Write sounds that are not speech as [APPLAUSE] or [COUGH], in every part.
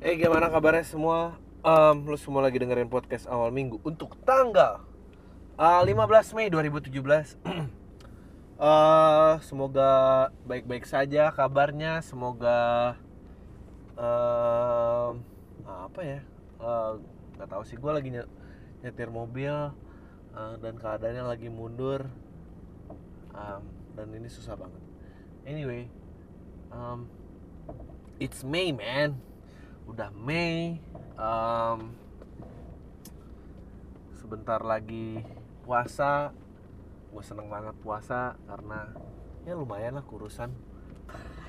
Eh gimana kabarnya semua? Um, lu semua lagi dengerin podcast awal minggu untuk tanggal uh, 15 Mei 2017 uh, [CLEARS THROAT] Semoga baik-baik saja kabarnya Semoga uh, Apa ya uh, Gak tahu sih, gue lagi nyetir mobil uh, Dan keadaannya lagi mundur. Um, Dan ini susah banget. Anyway um, It's May man udah Mei um, sebentar lagi puasa. Gue seneng banget puasa karena ya lumayan lah kurusan.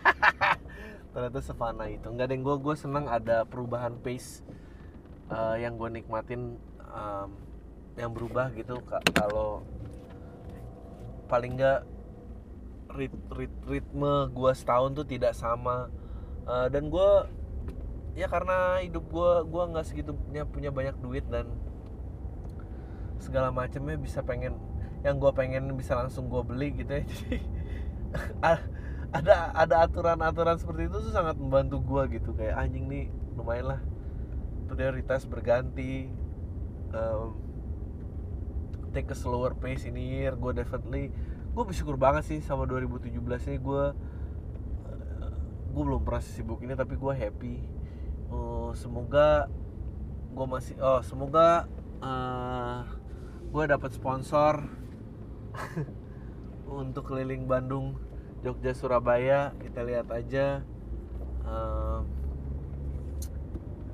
[LAUGHS] Ternyata sefana itu. Nggak ada yang gue gue seneng ada perubahan pace uh, yang gue nikmatin um, yang berubah gitu. Kalau paling nggak rit, rit, ritme gue setahun tuh tidak sama. Uh, dan gue ya karena hidup gue gue nggak segitu punya banyak duit dan segala macamnya bisa pengen yang gue pengen bisa langsung gue beli gitu ya. [LAUGHS] Jadi ada ada aturan-aturan seperti itu tuh sangat membantu gue gitu. Kayak anjing nih lumayan lah prioritas berganti um, take a slower pace ini year gue definitely gue bersyukur banget sih sama 2017 ini gue gue belum pernah sibuk ini tapi gue happy uh, semoga gue masih oh semoga uh, eh, gue dapat sponsor [LAUGHS] untuk keliling Bandung Jogja Surabaya. Kita lihat aja uh,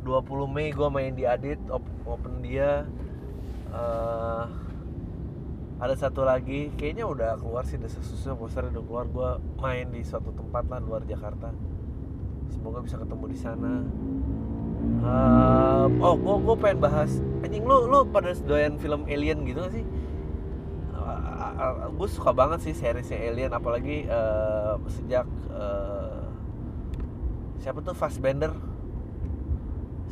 20 Mei gue main di Adit open dia. Uh, ada satu lagi kayaknya udah keluar sih desa susu poster udah keluar. Gue main di suatu tempat lah luar Jakarta semoga bisa ketemu di sana. Uh, oh gue gue pengen bahas anjing lu lu pada doyan film alien gitu gak sih? Uh, gue suka banget sih seriesnya alien apalagi uh, sejak uh, siapa tuh Fassbender?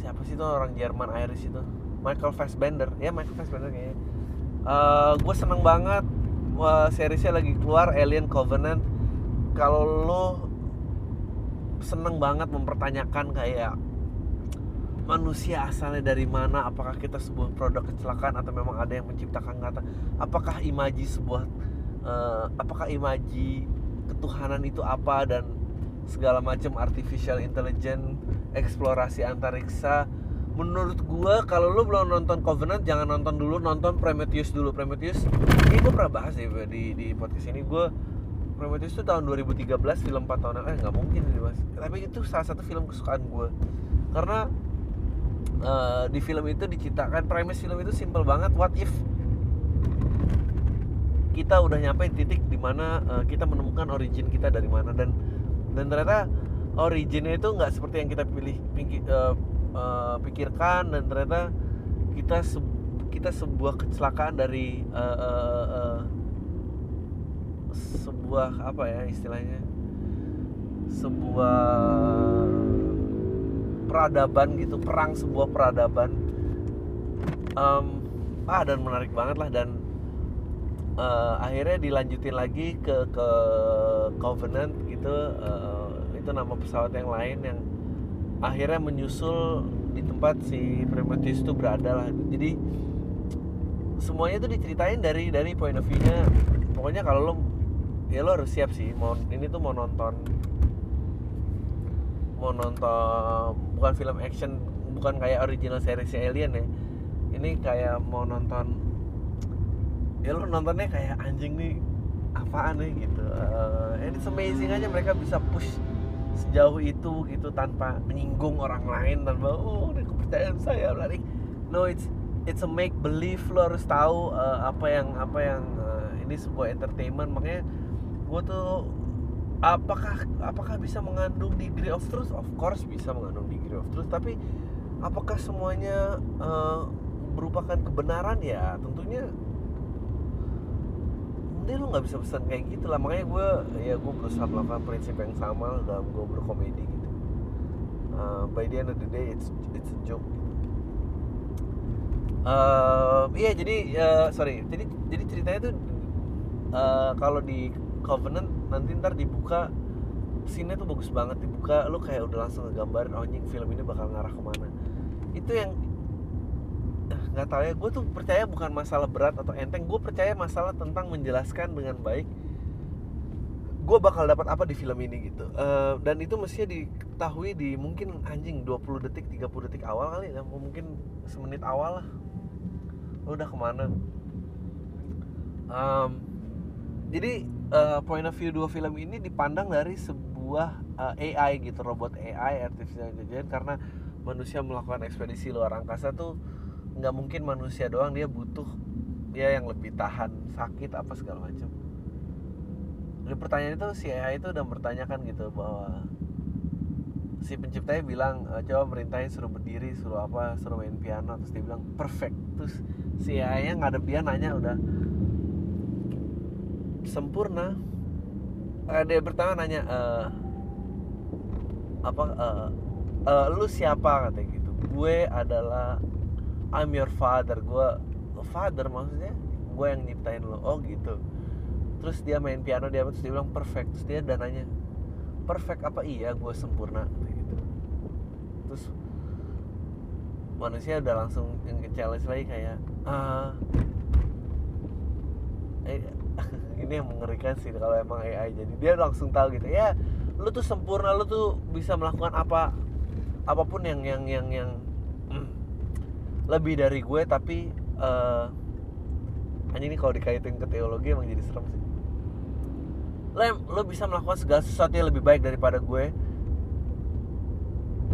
Siapa sih tuh orang Jerman Irish itu? Michael Fassbender ya Michael Fassbender kayaknya. Uh, gue seneng banget uh, seriesnya lagi keluar Alien Covenant. Kalau lo seneng banget mempertanyakan kayak manusia asalnya dari mana? Apakah kita sebuah produk kecelakaan atau memang ada yang menciptakan kata apakah imaji sebuah uh, apakah imaji ketuhanan itu apa? Dan segala macam artificial intelligence eksplorasi antariksa. Menurut gua kalau lu belum nonton Covenant jangan nonton dulu nonton Prometheus dulu. Prometheus ini gua pernah bahas ya di di podcast ini. Gua Prometheus itu tahun 2013 film 4 tahun eh nggak mungkin ini mas. Tapi itu salah satu film kesukaan gue karena uh, di film itu diciptakan premis film itu simple banget what if kita udah nyampe titik di mana uh, kita menemukan origin kita dari mana. Dan dan ternyata originnya itu nggak seperti yang kita pilih pikir, uh, uh, pikirkan. Dan ternyata kita se kita sebuah kecelakaan dari uh, uh, uh, sebuah apa ya istilahnya sebuah peradaban gitu perang sebuah peradaban. Um, ah dan menarik banget lah dan uh, akhirnya dilanjutin lagi ke ke Covenant gitu uh, itu nama pesawat yang lain yang akhirnya menyusul di tempat si Prometheus itu berada lah. Jadi semuanya itu diceritain dari dari point of view-nya. Pokoknya kalau lo ya lo harus siap sih. Mau ini tuh mau nonton mau nonton bukan film action bukan kayak original series Alien ya. Ini kayak mau nonton ya lo nontonnya kayak anjing nih apaan nih? gitu. Uh, and it's amazing aja mereka bisa push sejauh itu gitu tanpa menyinggung orang lain tanpa oh ini kepercayaan saya lari no it's it's a make believe. Lo harus tahu uh, apa yang apa yang uh, ini sebuah entertainment. Makanya gue tuh apakah apakah bisa mengandung degree of truth? Of course bisa mengandung degree of truth tapi apakah semuanya uh, merupakan kebenaran? Ya tentunya ini lo nggak bisa pesan kayak gitu lah. Makanya gue ya gue berusaha melakukan prinsip yang sama dalam gue berkomedi gitu. Uh, by the end of the day it's it's a joke uh, iya jadi uh, sorry. Jadi jadi ceritanya tuh uh, kalau di Covenant nanti ntar dibuka. Scene tuh bagus banget dibuka lu kayak udah langsung ngegambarin oh anjing film ini bakal ngarah ke mana. Itu yang eh, nggak tahu ya gue tuh percaya bukan masalah berat atau enteng gue percaya masalah tentang menjelaskan dengan baik gue bakal dapat apa di film ini gitu. Uh, dan itu mestinya diketahui di mungkin anjing 20 detik 30 detik awal kali ya mungkin semenit awal lah. Lo udah ke mana? Um, jadi uh, point of view dua film ini dipandang dari sebuah uh, eh, AI gitu robot AI artificial intelligence karena manusia melakukan ekspedisi luar angkasa tuh nggak mungkin manusia doang dia butuh dia yang lebih tahan sakit apa segala macam. Di pertanyaan itu si AI itu udah bertanyakan gitu bahwa si penciptanya bilang e, coba merintahin suruh berdiri suruh apa suruh main piano terus dia bilang perfect. Terus si AI nya ngadep dia nanya udah sempurna. Uh, dia pertama nanya uh, apa uh, uh, lu siapa? Katanya gitu. Gue adalah I'm your father. Gue father maksudnya? Gue yang nyiptain lo. Oh gitu. Terus dia main piano dia terus dia bilang perfect. Terus dia dananya perfect apa? Iya gue sempurna. Gitu. Terus manusia udah langsung yang ke lagi kayak ah ini yang mengerikan sih kalau emang AI jadi dia langsung tahu gitu ya lu tuh sempurna lu tuh bisa melakukan apa apa pun yang yang yang yang mm, lebih dari gue tapi uh, ini kalau dikaitin ke teologi emang jadi serem sih. Lo, lo bisa melakukan segala sesuatu yang lebih baik daripada gue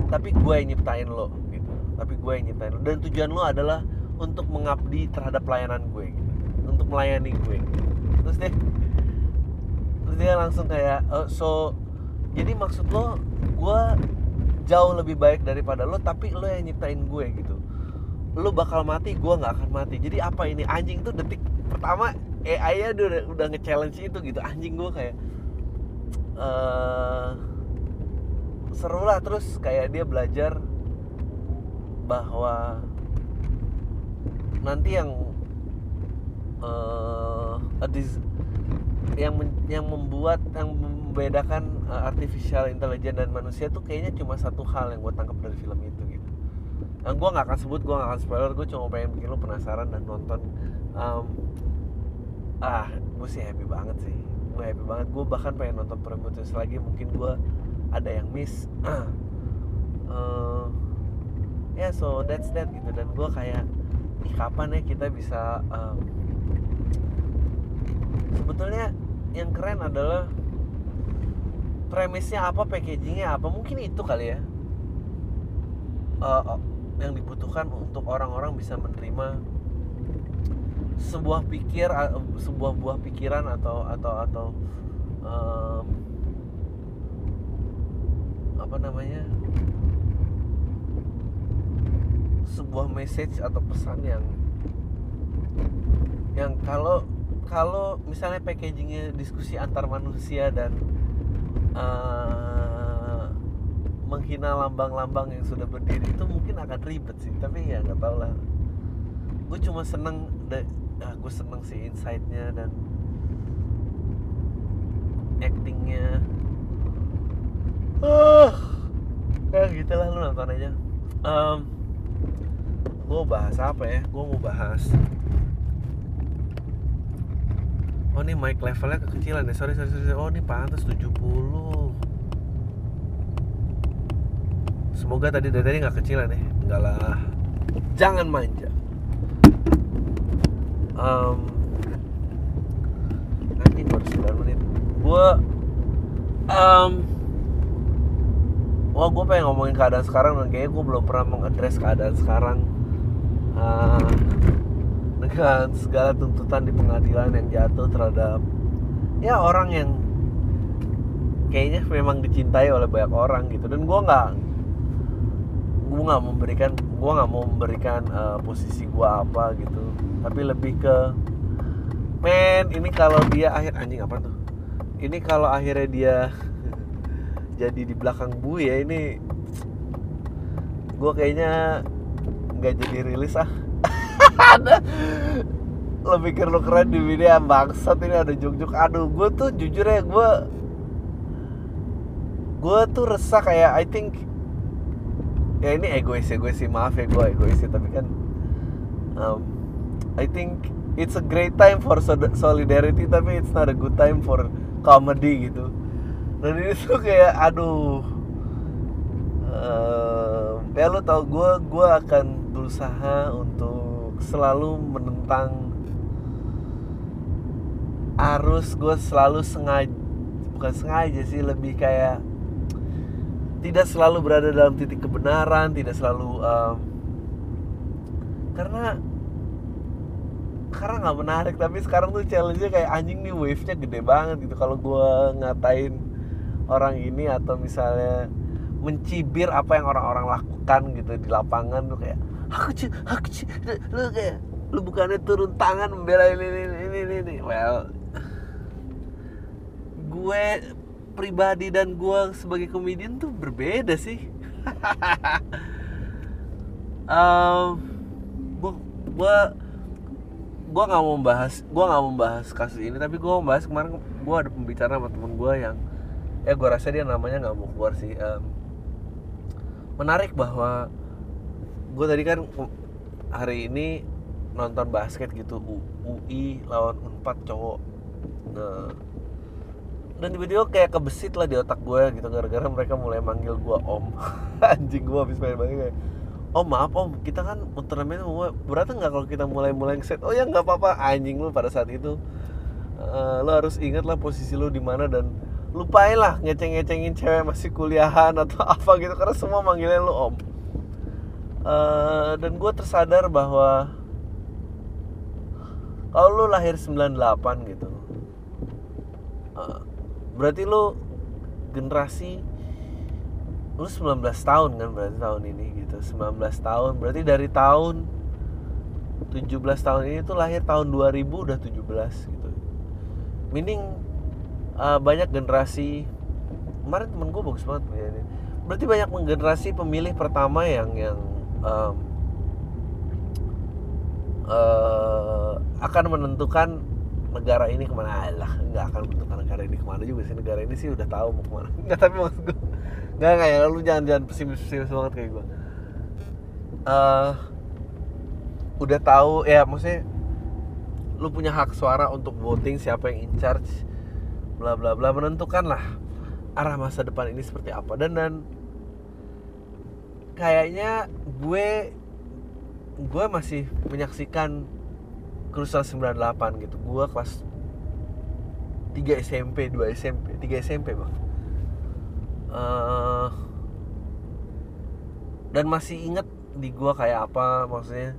tapi gue yang nyiptain lo gitu. Tapi gue yang nyiptain lo. Dan tujuan lo adalah untuk mengabdi terhadap pelayanan gue gitu. Untuk melayani gue terus deh. Terus dia langsung kayak oh, so jadi maksud lo gue jauh lebih baik daripada lo tapi lo yang nyiptain gue gitu. Lo bakal mati gue nggak akan mati. Jadi apa ini? Anjing tuh detik pertama AI nya udah udah nge-challenge itu gitu. Anjing gue kayak uh, seru lah. Terus kayak dia belajar bahwa nanti yang uh, yang yang membuat yang membedakan uh, artificial intelligence dan manusia tuh kayaknya cuma satu hal yang gue tangkap dari film itu gitu. Nah, gue nggak akan sebut, gue nggak akan spoiler, gue cuma pengen bikin lo penasaran dan nonton um, ah gue sih happy banget sih. Gue happy banget gue bahkan pengen nonton Prometheus lagi mungkin gue ada yang miss. Uh, [CLEARS THROAT] ya yeah, so that's that gitu. Dan gue kayak ih kapan ya kita bisa um, sebetulnya yang keren adalah premisnya apa packagingnya apa mungkin itu kali ya. Uh, yang dibutuhkan untuk orang-orang bisa menerima sebuah pikir sebuah buah pikiran atau atau atau um, apa namanya sebuah message atau pesan yang yang kalau kalau misalnya packagingnya diskusi antar manusia dan uh, menghina lambang-lambang yang sudah berdiri itu mungkin akan ribet sih tapi ya nggak tahu lah. Gue cuma seneng ah, gue seneng sih insightnya dan actingnya. Uh, ya gitu lah lu nonton aja. Um, gue bahas apa ya? Gue mau bahas oh ini mic levelnya kekecilan ya. Sorry sorry sorry. Oh ini pantas 70 semoga tadi dari tadi nggak kecilan ya. Enggak lah. Jangan manja um, nanti baru 9 menit. Gue um, wah gue pengen ngomongin keadaan sekarang dan kayaknya gue belum pernah mengadres keadaan sekarang. Uh, dengan segala tuntutan di pengadilan yang jatuh terhadap ya orang yang kayaknya memang dicintai oleh banyak orang gitu. Dan gue nggak gue nggak memberikan gue nggak mau memberikan uh, posisi gue apa gitu. Tapi lebih ke men ini kalau dia akhir anjing apa tuh? Ini kalau akhirnya dia [LAUGHS] jadi di belakang bu ya ini gue kayaknya nggak jadi rilis ah lo pikir lo keren di video bangsat ini ada juk-juk. Aduh gue tuh jujur ya gue gue tuh resah kayak I think ya ini egois egois sih maaf ya gue egois sih tapi kan um, I think it's a great time for solidarity tapi it's not a good time for comedy gitu. Dan ini tuh kayak aduh uh, ya lo tau gue gue akan berusaha untuk selalu menentang arus gue selalu sengaja bukan sengaja sih lebih kayak tidak selalu berada dalam titik kebenaran tidak selalu um, karena karena nggak menarik tapi sekarang tuh challenge-nya kayak anjing nih wave-nya gede banget gitu. Kalau gue ngatain orang ini atau misalnya mencibir apa yang orang-orang lakukan gitu di lapangan tuh kayak aku cuy aku cuy lu kayak lu bukannya turun tangan membela ini ini ini ini, ini. well gue pribadi dan gue sebagai komedian tuh berbeda sih [LAUGHS] um, gue gue gue nggak mau bahas gue nggak mau bahas kasus ini tapi gue mau bahas kemarin gue ada pembicaraan sama temen gue yang ya gue rasa dia namanya nggak mau keluar sih um, menarik bahwa gue tadi kan hari ini nonton basket gitu UI lawan Unpad cowok. Nah dan tiba-tiba kayak kebesit lah di otak gue gitu gara-gara mereka mulai manggil gue om. [LAUGHS] Anjing gue habis main main kayak oh maaf om kita kan turnamen berarti nggak kalau kita mulai mulai set oh ya nggak apa-apa. Anjing lu pada saat itu. Uh, lo harus ingat lah posisi lo di mana dan lupain lah ngeceng-ngecengin cewek masih kuliahan atau [LAUGHS] apa gitu karena semua manggilnya lo om uh, dan gue tersadar bahwa kalau lo lahir 98 gitu uh, berarti lo generasi lu 19 tahun kan berarti tahun ini gitu 19 tahun. Berarti dari tahun 17 tahun ini tuh lahir tahun 2000 udah 17 gitu. Meaning uh, banyak generasi kemarin temen gue bagus banget ya berarti banyak generasi pemilih pertama yang yang um, uh, akan menentukan negara ini ke mana. Lah nggak akan menentukan negara ini ke mana juga sih. Negara ini sih udah tahu mau ke mana. [LAUGHS] Nggak tapi maksud gue nggak ya. Lu jangan jangan pesimis pesimis banget kayak gue uh, udah tahu ya maksudnya lu punya hak suara untuk voting siapa yang in charge bla bla bla. Menentukan lah arah masa depan ini seperti apa. Dan dan kayaknya gue gue masih menyaksikan kerusuhan 98 gitu. Gue kelas 3 SMP 2 SMP 3 SMP bang. Uh, dan masih inget di gua kayak apa maksudnya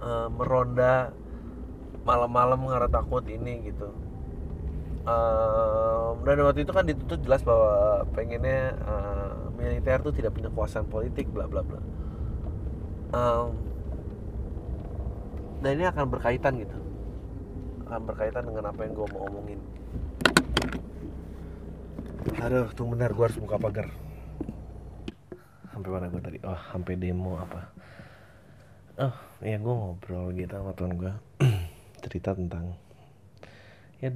uh, meronda malam-malam karena takut ini gitu. Uh, dan waktu itu kan ditutup jelas bahwa pengennya uh, militer tuh tidak punya kekuasaan politik bla bla bla. Um, dan ini akan berkaitan gitu. Akan berkaitan dengan apa yang gue mau omongin. Aduh tunggu benar gue harus buka pagar. Sampai mana gue tadi? Oh sampai demo apa? Oh iya gue ngobrol gitu sama teman gue [CLEARS THROAT] cerita tentang ya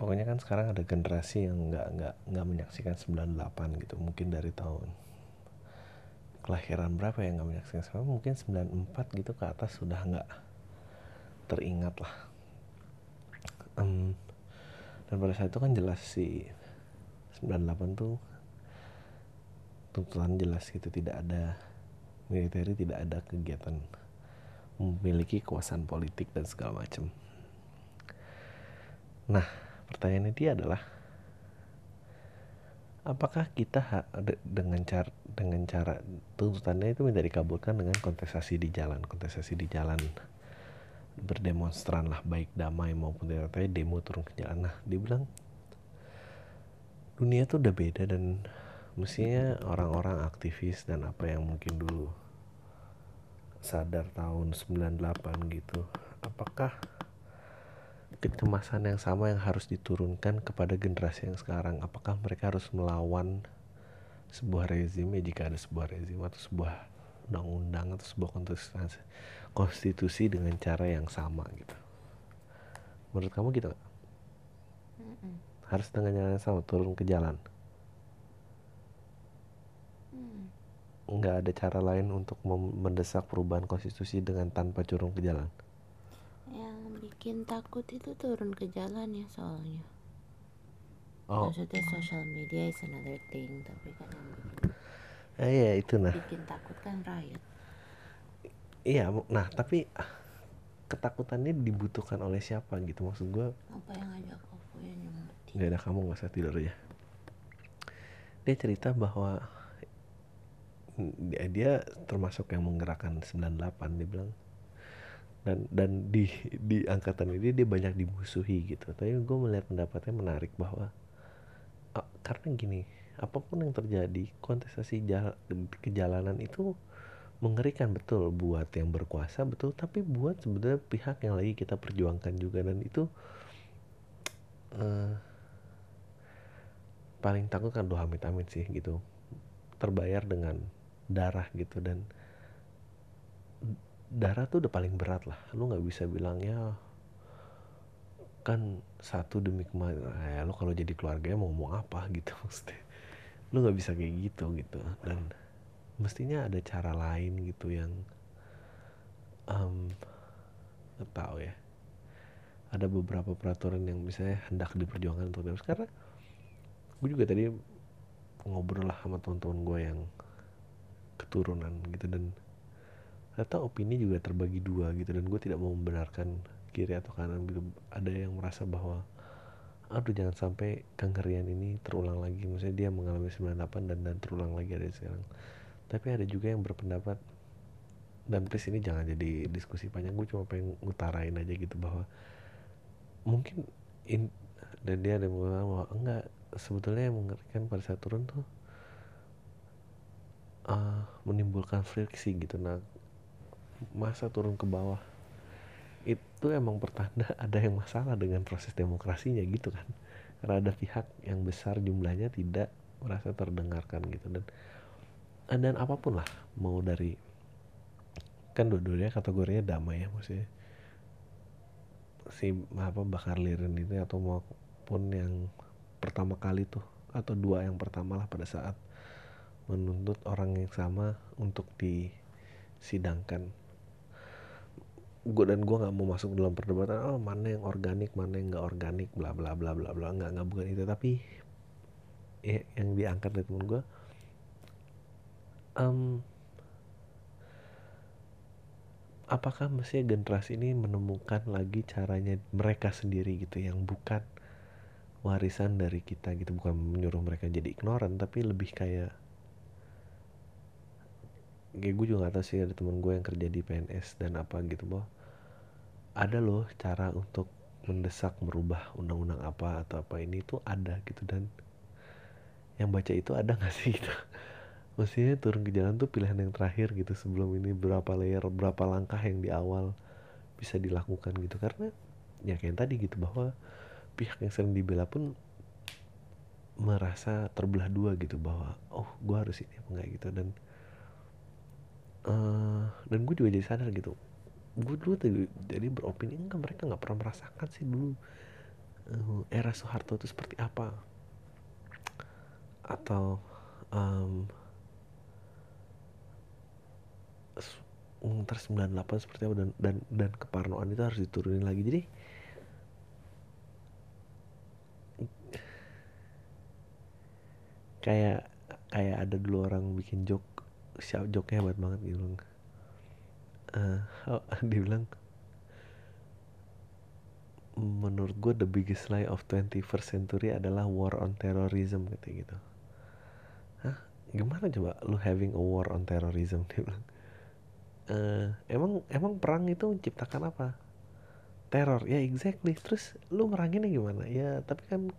pokoknya kan sekarang ada generasi yang nggak nggak nggak menyaksikan 98 gitu. Mungkin dari tahun kelahiran berapa ya nggak menyaksikan sekarang mungkin 94 gitu ke atas sudah nggak teringat lah. Um, dan pada saat itu kan jelas sih 98 tuh tuntutan jelas gitu. Tidak ada militer tidak ada kegiatan memiliki kekuasaan politik dan segala macam. Nah pertanyaannya dia adalah apakah kita dengan cara dengan cara tuntutannya itu minta dikabulkan dengan kontestasi di jalan kontestasi di jalan berdemonstran lah baik damai maupun tidak demo turun ke jalan. Nah dia bilang dunia tuh udah beda dan mestinya orang-orang aktivis dan apa yang mungkin dulu sadar tahun 98 gitu apakah kecemasan yang sama yang harus diturunkan kepada generasi yang sekarang. Apakah mereka harus melawan sebuah rezim? Ya jika ada sebuah rezim atau sebuah undang-undang atau sebuah konstitusi, konstitusi dengan cara yang sama gitu. Menurut kamu gitu gak? harus dengan jalan yang sama turun ke jalan? Nggak ada cara lain untuk mendesak perubahan konstitusi dengan tanpa turun ke jalan bikin takut itu turun ke jalan ya soalnya. Oh. maksudnya social media is another thing tapi kan yang bikin eh, iya itu nah. bikin takut kan rakyat. Iya nah tapi ketakutannya dibutuhkan oleh siapa gitu? Maksud gue apa yang ngajak aku ya nggak ada kamu nggak usah tidur ya. Dia cerita bahwa dia, dia termasuk yang menggerakkan 98 dia bilang dan dan di di angkatan ini dia banyak dimusuhi gitu. Tapi gue melihat pendapatnya menarik bahwa uh, karena gini apa pun yang terjadi kontestasi jala, kejalanan itu mengerikan betul buat yang berkuasa betul tapi buat sebenarnya pihak yang lagi kita perjuangkan juga. Dan itu uh, paling takut kan doa amit amit sih gitu. Terbayar dengan darah gitu. Dan darah tuh udah paling berat lah. Lu nggak bisa bilangnya kan satu demi kemarin ya lu kalau jadi keluarganya mau ngomong apa [LAUGHS] gitu mesti lu nggak bisa kayak gitu gitu. Dan mestinya ada cara lain gitu yang um, tahu ya. Ada beberapa peraturan yang misalnya hendak diperjuangkan untuk terus. Karena gue juga tadi ngobrol lah sama teman-teman gue yang keturunan gitu. Dan ternyata opini juga terbagi dua gitu dan gue tidak mau membenarkan kiri atau kanan gitu. Ada yang merasa bahwa aduh jangan sampai kengerian ini terulang lagi. Maksudnya dia mengalami 98 dan dan terulang lagi ada sekarang. Tapi ada juga yang berpendapat dan please ini jangan jadi diskusi panjang gue cuma pengen ngutarain aja gitu bahwa mungkin in, dan dia ada yang bilang bahwa enggak sebetulnya yang mengerikan pada saat turun tuh uh, menimbulkan friksi gitu. Nah masa turun ke bawah itu emang pertanda [LAUGHS] ada yang masalah dengan proses demokrasinya gitu kan. Karena ada pihak yang besar jumlahnya tidak merasa terdengarkan gitu. Dan dan apa pun lah mau dari kan dua-duanya kategorinya damai ya maksudnya. Si apa bakar lirin ini atau maupun yang pertama kali tuh atau dua yang pertama lah pada saat menuntut orang yang sama untuk disidangkan gue dan gue nggak mau masuk dalam perdebatan oh mana yang organik mana yang nggak organik bla bla bla bla bla. Nggak nggak bukan itu. Tapi ya, yang diangkat dari temen gue um, apakah mestinya generasi ini menemukan lagi caranya mereka sendiri gitu yang bukan warisan dari kita gitu? Bukan menyuruh mereka jadi ignoran tapi lebih kayak kayak gue juga gak tahu sih ada temen gue yang kerja di PNS dan apa gitu bahwa ada loh cara untuk mendesak merubah undang-undang apa atau apa ini tuh ada gitu dan yang baca itu ada gak sih gitu. [LAUGHS] Maksudnya turun ke jalan tuh pilihan yang terakhir gitu sebelum ini berapa layer berapa langkah yang di awal bisa dilakukan gitu. Karena ya kayak tadi gitu bahwa pihak yang sering dibela pun merasa terbelah dua gitu bahwa oh gue harus ini apa enggak gitu. Dan uh, dan gue juga jadi sadar gitu. Gue dulu tuh jadi beropini enggak mereka nggak pernah merasakan sih dulu uh, era Soeharto itu seperti apa. Atau um, ntar 98 seperti apa dan dan dan keparnoan itu harus diturunin lagi. Jadi kayak kayak ada dulu orang bikin joke siap joknya hebat banget gitu uh, [LAUGHS] oh, dia bilang menurut gue the biggest lie of 21st century adalah war on terrorism gitu gitu. Hah? gimana coba lu having a war on terrorism? [LAUGHS] Dia bilang. Uh, emang emang perang itu menciptakan apa? Teror. Ya exactly. Terus lu meranginnya gimana? Ya tapi kan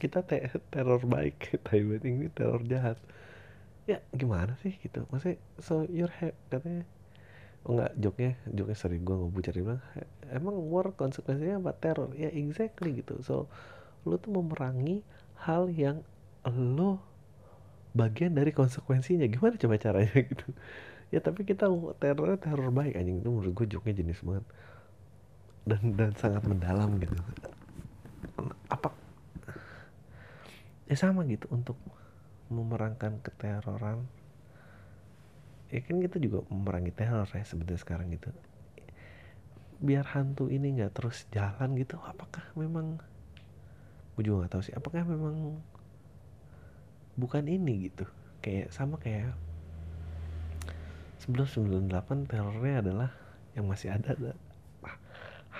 kita te teror baik [LAUGHS] Taiwan ini teror jahat ya gimana sih gitu? Maksudnya so your head katanya oh enggak joknya joknya sorry gue nggak cari bilang emang war konsekuensinya apa? Teror? Ya exactly gitu. So lo tuh memerangi hal yang lo bagian dari konsekuensinya. Gimana coba caranya [LAUGHS] gitu? Ya tapi kita terornya teror baik anjing. Itu menurut gue joknya jenis banget. Dan dan sangat mendalam gitu. Apa? Ya sama gitu untuk memerankan keteroran. Ya kan kita juga memerangi teror ya sebenarnya sekarang gitu. Biar hantu ini nggak terus jalan gitu apakah memang gue juga nggak tahu sih apakah memang bukan ini gitu? Kayak sama kayak sebelum 98 terornya adalah yang masih ada,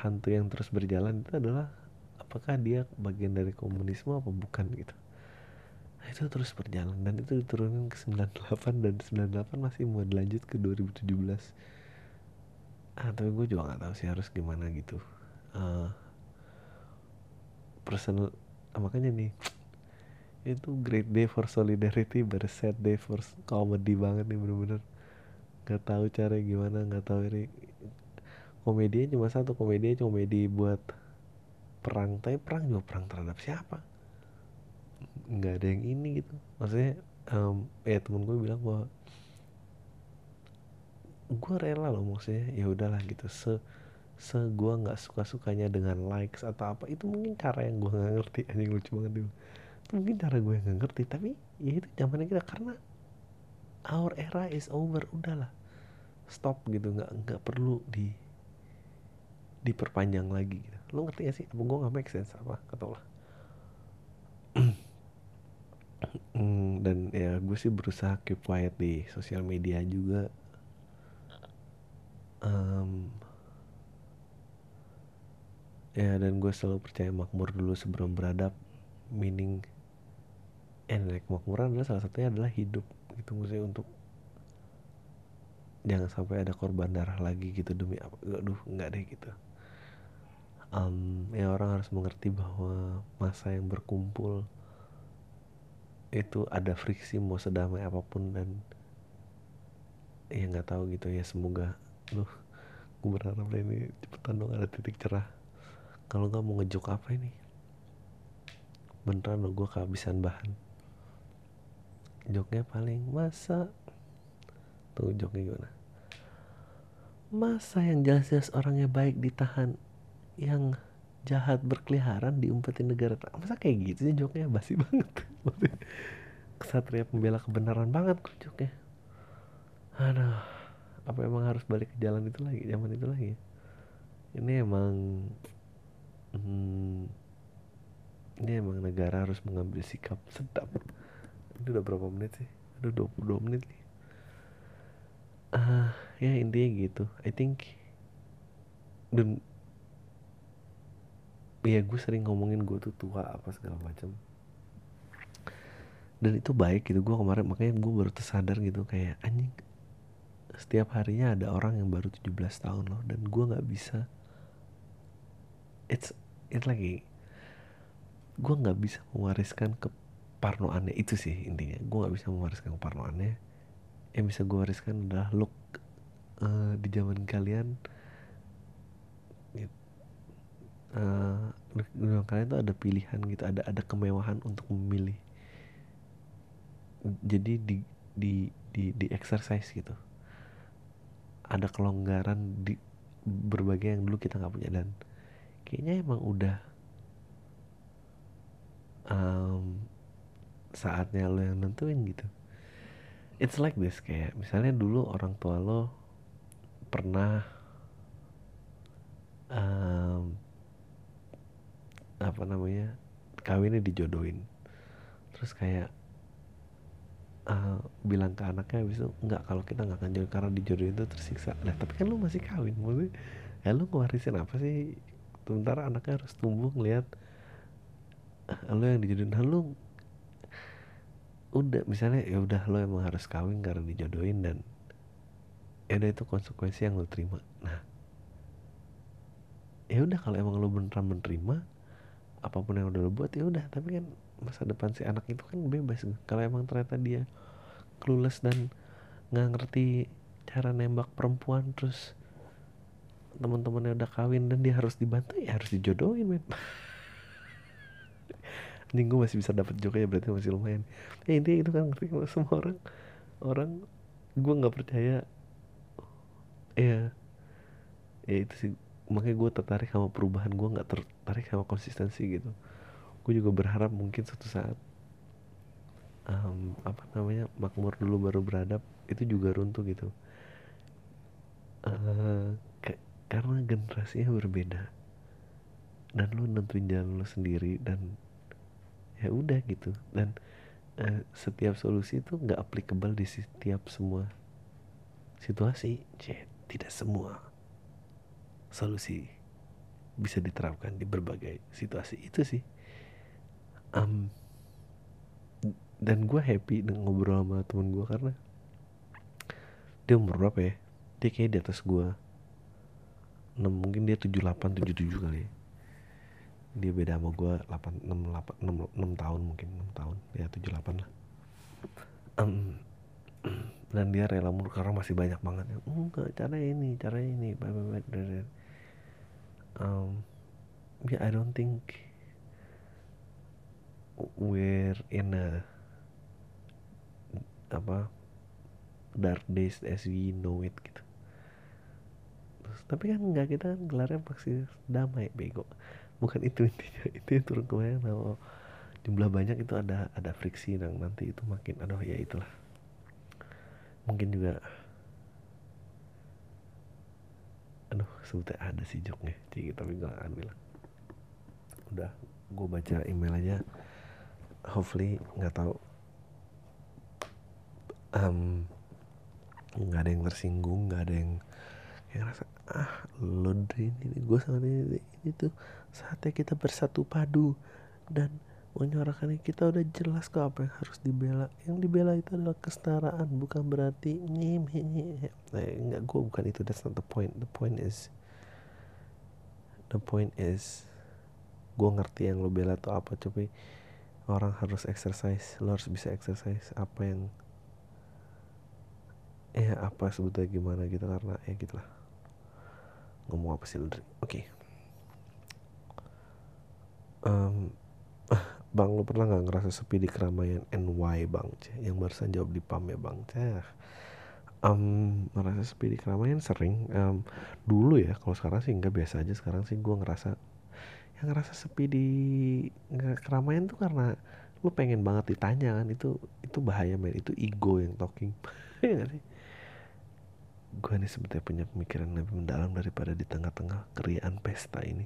hantu yang terus berjalan itu adalah apakah dia bagian dari komunisme apa bukan gitu nah, itu terus berjalan dan itu diturunin ke 98 dan 98 masih mau dilanjut ke 2017 ah tapi gue juga nggak tahu sih harus gimana gitu. Uh, personal ah, makanya nih itu great day for solidarity but sad day for comedy banget nih bener-bener. Nggak tahu cara gimana nggak tahu ini. Komedinya cuma satu komedinya cuma komedi buat perang tapi perang juga perang terhadap siapa nggak ada yang ini gitu. Maksudnya um, ya temen gue bilang bahwa gue rela loh maksudnya ya udahlah gitu. Se se gue nggak suka sukanya dengan likes atau apa itu mungkin cara yang gue nggak ngerti. Anjing lucu banget itu. Mungkin cara gue yang nggak ngerti tapi ya itu zamannya kita karena our era is over udahlah. Stop gitu nggak nggak perlu di diperpanjang lagi gitu. Lo ngerti gak sih? Apa gue nggak make sense? Apa? Kata hmm, dan ya gue sih berusaha keep quiet di sosial media juga. Um, ya dan gue selalu percaya makmur dulu sebelum beradab. Meaning eh makmuran adalah salah satunya adalah hidup gitu. Maksudnya untuk jangan sampai ada korban darah lagi gitu demi apa. Aduh nggak deh gitu. Um, ya orang harus mengerti bahwa masa yang berkumpul itu ada friksi mau sedamai apa pun dan ya nggak tahu gitu ya semoga. Lu gue berharap ini cepetan dong ada titik cerah. Kalau nggak mau ngejuk apa ini? Beneran lo gue kehabisan bahan. Joknya paling masa. Tuh joknya gimana? Masa yang jelas-jelas orangnya baik ditahan yang jahat berkeliaran diumpetin negara masa kayak gitu sih joknya? Basi banget [LAUGHS] kesatria pembela kebenaran banget kok joknya aduh apa emang harus balik ke jalan itu lagi zaman itu lagi ini emang hmm, ini emang negara harus mengambil sikap sedap. Ini udah berapa menit sih? Udah 22 menit nih. Uh, ya intinya gitu. I think dan ya gue sering ngomongin gue tuh tua apa segala macam dan itu baik gitu gue kemarin makanya gue baru tersadar gitu kayak anjing setiap harinya ada orang yang baru 17 tahun loh dan gue nggak bisa. It's it lagi gue nggak bisa mewariskan ke parnoannya itu sih intinya gue nggak bisa mewariskan ke parnoannya yang bisa gue wariskan adalah look uh, di zaman kalian uh, kalian tuh ada pilihan gitu ada ada kemewahan untuk memilih jadi di di di di exercise gitu. Ada kelonggaran di berbagai yang dulu kita nggak punya dan kayaknya emang udah um, saatnya lo yang nentuin gitu. It's like this kayak misalnya dulu orang tua lo pernah um, apa namanya kawinnya dijodohin. Terus kayak uh, bilang ke anaknya habis itu nggak kalau kita nggak akan jodoh karena dijodohin itu tersiksa. Nah tapi kan lu masih kawin maksudnya ya lu ngewarisin apa sih? Sementara anaknya harus tumbuh ngeliat uh, lu yang dijodohin. Nah, lu udah misalnya ya udah lo emang harus kawin karena dijodohin dan ya udah itu konsekuensi yang lo terima. Nah ya udah kalau emang lo beneran menerima apa pun yang udah lo buat ya udah. Tapi kan masa depan si anak itu kan bebas. Kalau emang ternyata dia clueless dan nggak ngerti cara nembak perempuan terus teman-temannya udah kawin dan dia harus dibantu ya harus dijodohin men. [LAUGHS] Anjing gue masih bisa dapat ya berarti masih lumayan. Ya intinya itu kan ngerti semua orang orang gue nggak percaya. Ya ya itu sih. Makanya gue tertarik sama perubahan. Gue nggak tertarik sama konsistensi gitu gue juga berharap mungkin suatu saat um, apa namanya makmur dulu baru beradab itu juga runtuh gitu. Uh, karena generasinya berbeda. Dan lu nentuin jalan lu sendiri dan ya udah gitu. Dan uh, setiap solusi itu nggak applicable di setiap semua situasi. Cih, tidak semua solusi bisa diterapkan di berbagai situasi. Itu sih um, dan gue happy ngobrol sama temen gue karena dia umur berapa ya? Dia kayak di atas gue 6, mungkin dia 78 77 kali ya. dia beda sama gue 8 6, 8, 6, 6 tahun mungkin 6 tahun. Ya 78 lah. Um, dan dia rela mundur karena masih banyak banget. Yang enggak cara ini cara ini. Um, yeah I don't think we're in a apa dark days as we know it gitu. Tapi kan enggak kita kan gelarnya pasti damai bego. Bukan itu intinya [LAUGHS] itu yang turun kemarin kalau jumlah banyak itu ada ada friksi dan nanti itu makin aduh ya itulah. Mungkin juga aduh sebetulnya ada sih joknya cik tapi gak ambil udah gue baca email aja. Hopefully nggak tahu um, nggak ada yang tersinggung nggak ada yang yang rasa ah lo ini gue sama ini ini tuh saatnya kita bersatu padu. Dan menyuarakan kita udah jelas kok apa yang harus dibela. Yang dibela itu adalah kesetaraan bukan berarti nyim eh, enggak gue bukan itu that's not the point. The point is the point is gue ngerti yang lo bela tuh apa tapi orang harus exercise lo harus bisa exercise apa yang ya apa sebetulnya gimana gitu karena ya gitulah. Ngomong apa sih oke. Okay. um, [LAUGHS] bang lo pernah nggak ngerasa sepi di keramaian NY bang? Yang barusan jawab di pam ya bang? Cah um, merasa sepi di keramaian? Sering. Um, dulu ya kalau sekarang sih nggak biasa aja sekarang sih gue ngerasa yang ngerasa sepi di keramaian tuh karena lu pengen banget ditanya kan itu itu bahaya men. Itu ego yang talking. [LAUGHS] Ya gue nih sebetulnya punya pemikiran lebih mendalam daripada di tengah-tengah keriaan pesta ini.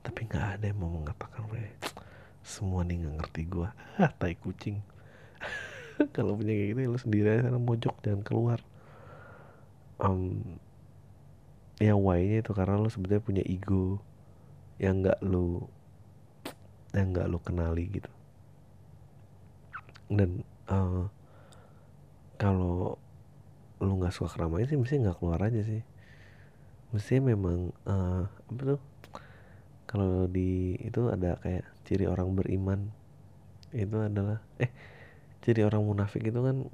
Tapi nggak ada yang mau mengatakan gue semua nih nggak ngerti gue ah [LAUGHS] tai kucing. [LAUGHS] Kalau punya kayak gitu ya lu sendiri aja mojok jangan keluar. Um, ya why nya itu karena lu sebetulnya punya ego yang nggak lu yang nggak lu kenali gitu. Dan uh, kalau lu nggak suka keramaian sih mesti nggak keluar aja sih. Mesti memang uh, apa tuh kalau di itu ada kayak ciri orang beriman. Itu adalah eh ciri orang munafik itu kan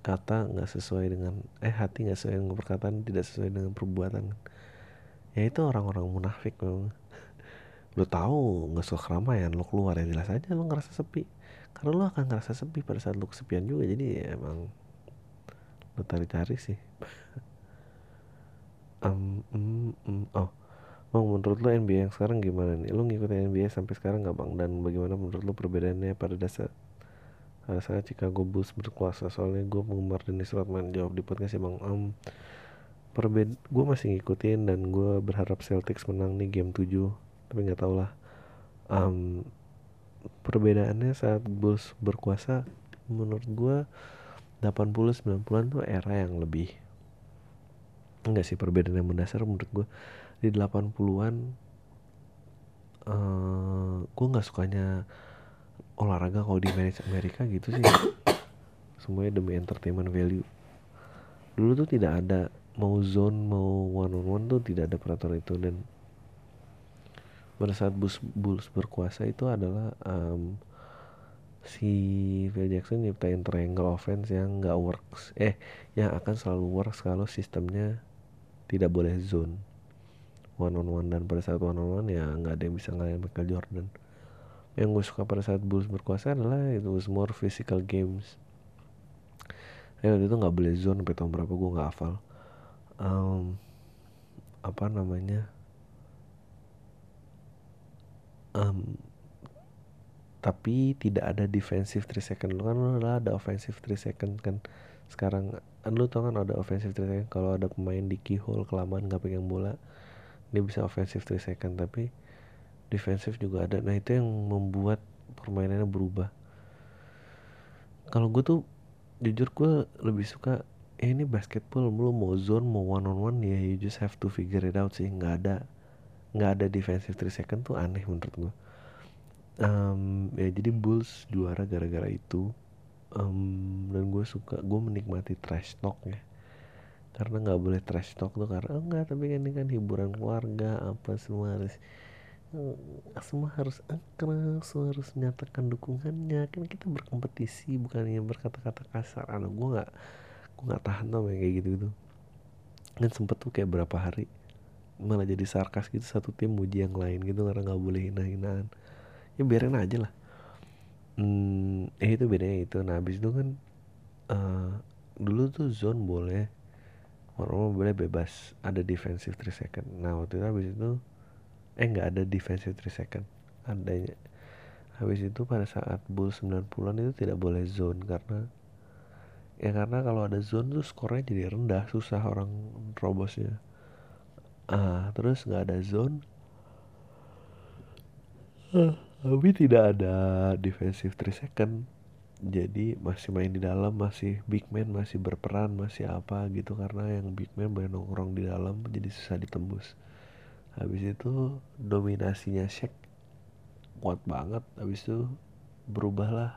kata nggak sesuai dengan eh hati nggak sesuai dengan perkataan tidak sesuai dengan perbuatan. Ya itu orang-orang munafik memang. [LAUGHS] Lo tahu nggak suka keramaian lo keluar ya jelas aja lo ngerasa sepi. Karena lo akan ngerasa sepi pada saat lo kesepian juga. Jadi ya emang gue cari-cari sih um, um, um, oh Bang, menurut lo NBA yang sekarang gimana nih? Lo ngikutin NBA sampai sekarang gak bang? Dan bagaimana menurut lo perbedaannya pada dasar pada saat Chicago Bulls berkuasa? Soalnya gue penggemar Dennis Rodman jawab di podcast sih bang. Um, perbed gue masih ngikutin dan gue berharap Celtics menang nih game 7 tapi nggak tau lah um, perbedaannya saat Bulls berkuasa menurut gue 80 90-an tuh era yang lebih enggak sih perbedaan yang mendasar menurut gue di 80-an uh, gue nggak sukanya olahraga kalau di Amerika gitu sih. [COUGHS] Semuanya demi entertainment value. Dulu tuh tidak ada mau zone mau one on one tuh tidak ada peraturan itu. Dan pada saat Bulls, Bulls berkuasa itu adalah um, si Phil Jackson nyiptain triangle offense yang nggak works. Eh yang akan selalu works kalau sistemnya tidak boleh zone. One on one dan pada saat one on one ya nggak ada yang bisa ngalahin Michael Jordan. Yang gue suka pada saat Bulls berkuasa adalah itu was more physical games. Ya waktu itu nggak boleh zone sampai tahun berapa gue nggak hafal. Um, apa namanya? Um, tapi tidak ada defensive 3 second. Lu kan lu lah ada offensive 3 second kan. Sekarang kan lu tau kan ada offensive 3 second. Kalau ada pemain di keyhole kelamaan gak pegang bola dia bisa offensive 3 second. Tapi defensive juga ada. Nah itu yang membuat permainannya berubah. Kalau gue tuh jujur gue lebih suka eh, ini basketball lu mau zone mau one on one ya you just have to figure it out sih. Nggak ada nggak ada defensive 3 second tuh aneh menurut gue um, ya jadi Bulls juara gara-gara itu. Um, dan gue suka gue menikmati trash talk ya. Karena nggak boleh trash talk tuh karena oh, enggak tapi kan ini kan hiburan keluarga apa semua harus eh, semua harus akrab semua harus menyatakan dukungannya. Kan kita berkompetisi bukannya berkata-kata kasar. Anak gue nggak gue nggak tahan tau kayak gitu gitu dan sempet tuh kayak berapa hari malah jadi sarkas gitu satu tim muji yang lain gitu karena nggak boleh hina-hinaan ya biarin aja lah. Hmm, eh itu bedanya itu. Nah habis itu kan uh, dulu tuh zone boleh orang boleh bebas. Ada defensive 3 second. Nah waktu itu habis itu eh nggak ada defensive 3 second. Adanya habis itu pada saat bull 90-an itu tidak boleh zone karena ya karena kalau ada zone tuh skornya jadi rendah susah orang robosnya ah terus nggak ada zone tapi tidak ada defensive 3 second. Jadi masih main di dalam masih big man masih berperan masih apa gitu. Karena yang big man boleh nongkrong di dalam jadi susah ditembus. Habis itu dominasinya Shaq kuat banget. Habis itu berubahlah.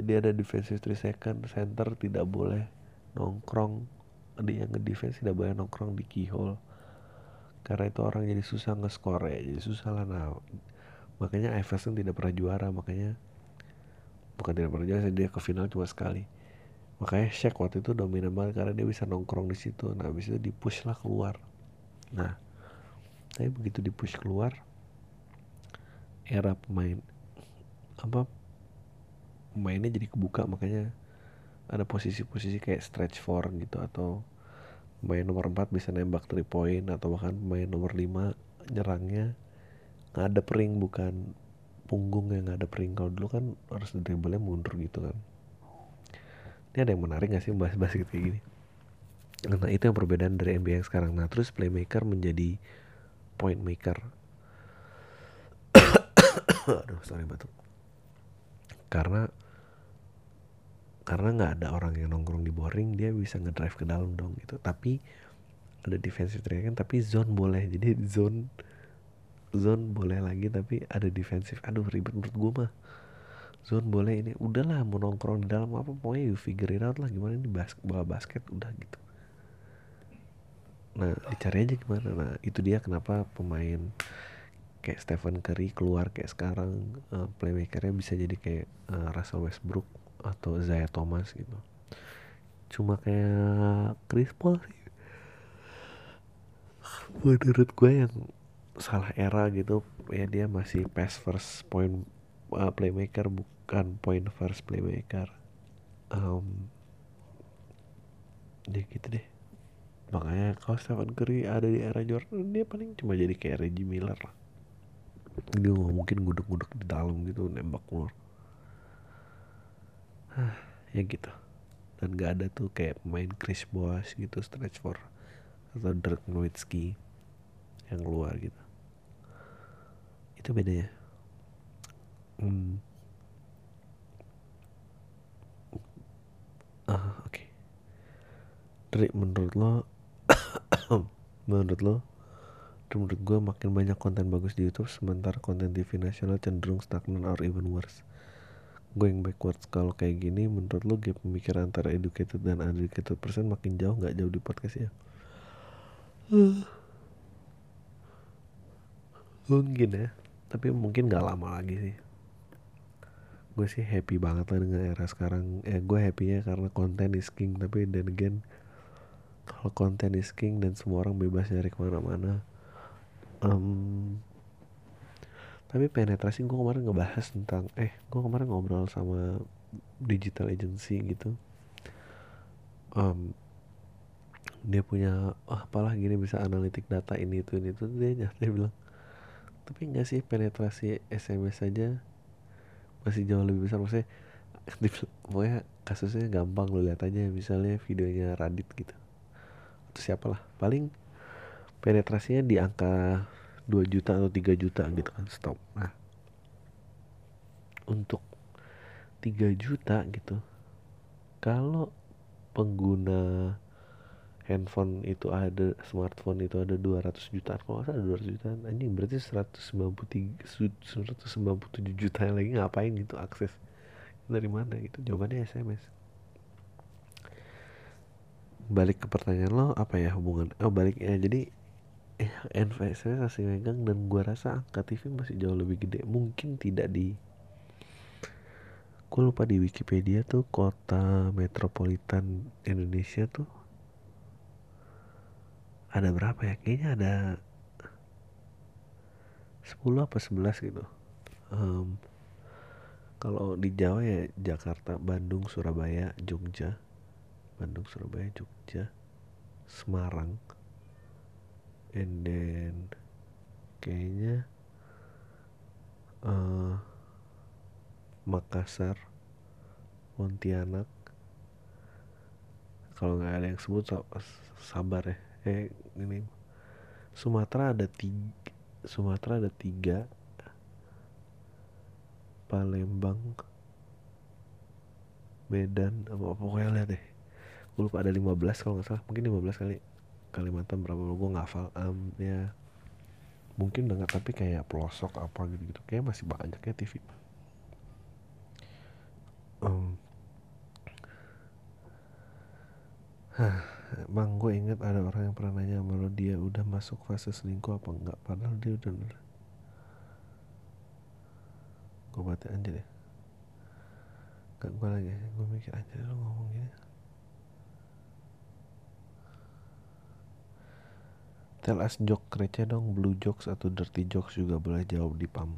Jadi ada defensive 3 second center tidak boleh nongkrong. Dia yang defense tidak boleh nongkrong di keyhole. Karena itu orang jadi susah nge-score ya jadi susah lah. Nah makanya Iverson tidak pernah juara makanya bukan tidak pernah juara dia ke final cuma sekali. Makanya Shaq waktu itu dominan banget karena dia bisa nongkrong di situ. Nah habis itu di push lah keluar. Nah tapi begitu di push keluar era pemain apa pemainnya jadi kebuka. Makanya ada posisi-posisi kayak stretch four gitu atau pemain nomor 4 bisa nembak 3 point atau bahkan pemain nomor 5 nyerangnya ngadep ring bukan punggung yang ngadep ring. Kalau dulu kan harus dribblenya mundur gitu kan. Ini ada yang menarik gak sih bahas basket kayak gini? Nah itu yang perbedaan dari NBA yang sekarang. Nah terus playmaker menjadi point maker. [COUGHS] Aduh sorry batuk. Karena karena nggak ada orang yang nongkrong di boring dia bisa ngedrive ke dalam dong gitu. Tapi ada defensive training tapi zone boleh. Jadi zone zone boleh lagi tapi ada defensif. Aduh ribet menurut gue mah. Zone boleh ini udahlah mau nongkrong di dalam apa pokoknya you figure it out lah gimana ini bas bola basket udah gitu. Nah dicari aja gimana. Nah itu dia kenapa pemain kayak Stephen Curry keluar kayak sekarang uh, playmakernya bisa jadi kayak uh, Russell Westbrook atau Zaya Thomas gitu. Cuma kayak Chris Paul sih. Menurut gue yang salah era gitu ya dia masih pass first point uh, playmaker bukan point first playmaker. Um, dia gitu deh. Makanya kalau Stephen Curry ada di era Jordan dia paling cuma jadi kayak Reggie Miller lah. Dia nggak mungkin guduk-guduk di dalam gitu nembak keluar. Ya gitu. Dan gak ada tuh kayak pemain Chris Bosh gitu stretch for atau Dirk Nowitzki yang keluar gitu itu bedanya hmm. ah oke okay. Dari menurut lo [COUGHS] menurut lo menurut gue makin banyak konten bagus di YouTube sementara konten TV nasional cenderung stagnan or even worse going backwards kalau kayak gini menurut lo gap pemikiran antara educated dan uneducated person makin jauh nggak jauh di podcast ya [SIGHS] mungkin ya tapi mungkin gak lama lagi sih. Gue sih happy banget lah dengan era sekarang. Eh gue happynya karena konten is king. Tapi dan again kalau konten is king dan semua orang bebas nyari ke mana-mana um, tapi penetrasi gue kemarin ngebahas tentang eh gue kemarin ngobrol sama digital agency gitu. Um, dia punya oh, apalah gini bisa analitik data ini itu ini itu. Dia dia bilang tapi enggak sih penetrasi SMS saja masih jauh lebih besar. Maksudnya [LAUGHS] pokoknya kasusnya gampang lo lihat aja. Misalnya videonya Radit gitu. Atau siapa lah paling penetrasinya di angka 2 juta atau 3 juta gitu kan stop. Nah untuk 3 juta gitu kalau pengguna handphone itu ada smartphone itu ada 200 juta kalau nggak salah 200 juta anjing berarti 193 197 juta yang lagi ngapain gitu akses? Dari mana gitu? Jawabannya SMS balik ke pertanyaan lo apa ya hubungan? Oh balik ya jadi eh NVSW masih megang dan gua rasa angka TV masih jauh lebih gede. Mungkin tidak di gue lupa di Wikipedia tuh kota metropolitan Indonesia tuh ada berapa ya? Kayaknya ada 10 apa 11 gitu. Um, kalau di Jawa ya Jakarta Bandung Surabaya Jogja. Bandung Surabaya Jogja Semarang. And then kayaknya uh, Makassar Pontianak. Kalau nggak ada yang sebut sabar ya eh ini. Sumatera ada tiga Sumatera ada tiga. Palembang Medan apa pokoknya lihat deh. Gue lupa ada 15 kalau nggak salah. Mungkin 15 kali. Kalimantan berapa gue ngafal um, ya. Mungkin udah nggak tapi kayak pelosok apa gitu gitu kayak masih banyak ya TV um, Bang gue inget ada orang yang pernah nanya sama lo dia udah masuk fase selingkuh apa enggak? Padahal dia udah Gue baca aja deh. Gak gue lagi Gue mikir aja lo ngomong gini. Tell us joke receh dong. Blue jokes atau dirty jokes juga boleh jawab di pam.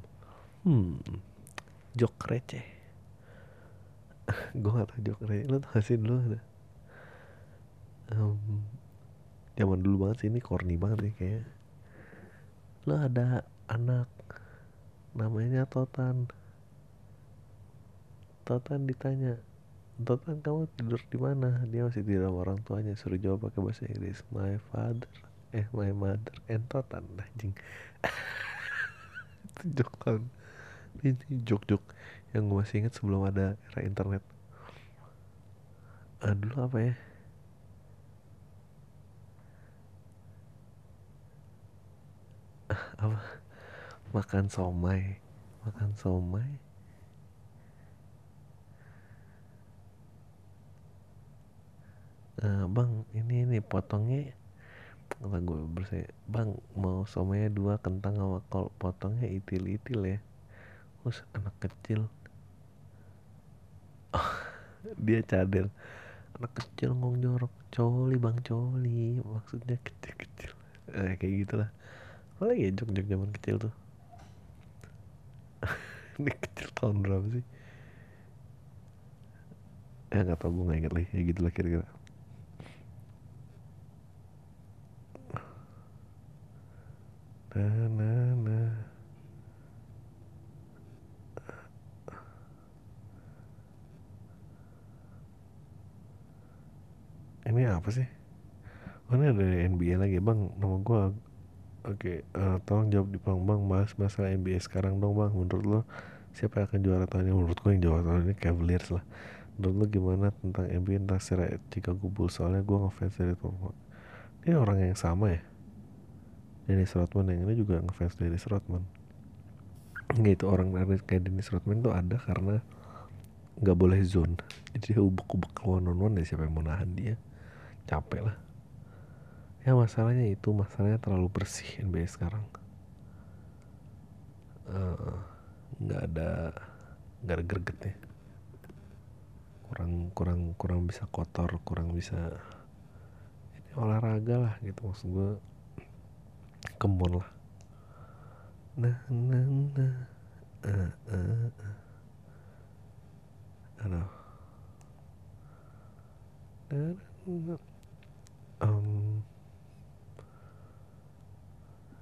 Hmm Joke receh. [LAUGHS] Gue gak tau joke receh. Lo tau gak sih dulu ada um, zaman dulu banget sih ini corny banget nih kayak lo ada anak namanya Totan. Totan ditanya Totan kamu tidur di mana? Dia masih tidur sama orang tuanya suruh jawab pakai bahasa Inggris. My father eh my mother and Totan. Anjing. Itu [LAUGHS] jok kan. Ini jok jok yang gue masih inget sebelum ada era internet. Ah, dulu apa ya [LAUGHS] apa? Makan somai. Makan somai? Uh, bang ini ini potongnya. Kata gue bersih bang mau somainya dua kentang sama kol potongnya itil itil ya. Terus anak kecil. [LAUGHS] Oh, dia cadel anak kecil ngomong jorok. Coli bang coli. Maksudnya kecil kecil eh, kayak gitulah apa lagi ya jok-jok zaman kecil tuh? [LAUGHS] Ini kecil tahun berapa sih? Ya nggak tau gue nggak inget lagi. Ya gitu lah kira-kira. Nah nah nah ini apa sih? Oh ini ada NBA lagi? Bang nama gue Oke, uh, tolong jawab di bang bang mas masalah NBA sekarang dong bang. Menurut lo siapa yang akan juara tahun ini? Menurut gue yang juara tahun ini Cavaliers lah. Menurut lo gimana tentang NBA tentang secara Chicago Bulls? Soalnya gue ngefans dari Tom. Ini orang yang sama ya. Dennis Rodman yang ini juga ngefans Dennis Rodman. Gitu orang kayak Dennis Rodman tuh ada karena nggak boleh zone. Jadi ubek-ubek one on one ya siapa yang mau nahan dia? Capek lah ya masalahnya itu masalahnya terlalu bersih NBA sekarang. Eh, nggak uh, ada nggak ada gregetnya. Kurang kurang kurang bisa kotor kurang bisa ini olahraga lah gitu maksud gue kembon lah. Nah nah nah. Uh, uh, uh. aduh. Um,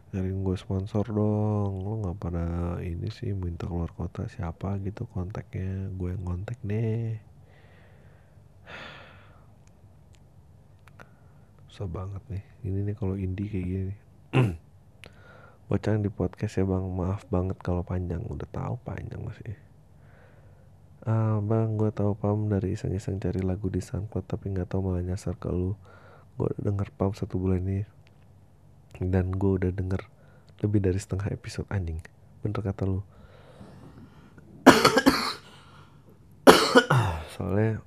cariin gue sponsor dong. Lo nggak pada ini sih minta keluar kota siapa gitu kontaknya. Gue yang kontak deh. Susah banget nih. Ini nih kalau indie kayak gini bocoran [CLEARS THROAT] di podcast ya bang. Maaf banget kalau panjang. Udah tahu panjang masih ah bang gue tahu pam dari iseng-iseng cari lagu di SoundCloud tapi nggak tahu malah nyasar ke lu. Gue denger pam satu bulan ini dan gue udah denger lebih dari setengah episode anjing. Bener kata lu. [COUGHS] Soalnya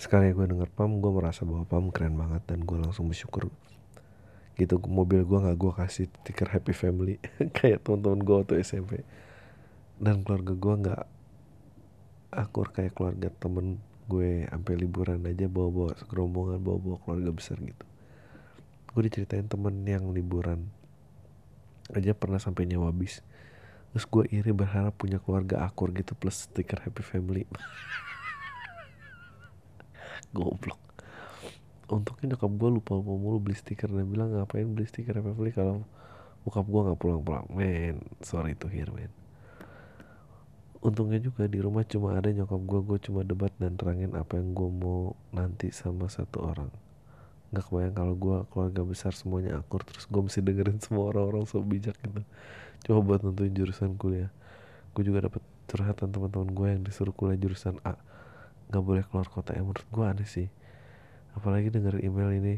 sekali gue denger Pam gue merasa bahwa Pam keren banget dan gue langsung bersyukur. Gitu mobil gue nggak gue kasih stiker happy family [LAUGHS] kayak teman-teman gue waktu SMP dan keluarga gue nggak akur kayak keluarga temen gue sampai liburan aja bawa-bawa segerombongan bawa-bawa keluarga besar gitu gue diceritain temen yang liburan aja pernah sampai nyawa bis. Terus gue iri berharap punya keluarga akur gitu plus stiker happy family. [LAUGHS] Goblok. Untungnya nyokap gue lupa lupa mulu beli stiker. Dan bilang ngapain beli stiker happy family kalau bokap gue nggak pulang-pulang? Men sorry to hear man untungnya juga di rumah cuma ada nyokap gue gue cuma debat dan terangin apa yang gue mau nanti sama satu orang nggak kebayang kalau gue keluarga besar semuanya akur terus gue mesti dengerin semua orang-orang so bijak gitu. Coba buat nentuin jurusan kuliah. Gue juga dapet curhatan teman-teman gue yang disuruh kuliah jurusan A. Nggak boleh keluar kota yang menurut gue aneh sih. Apalagi denger email ini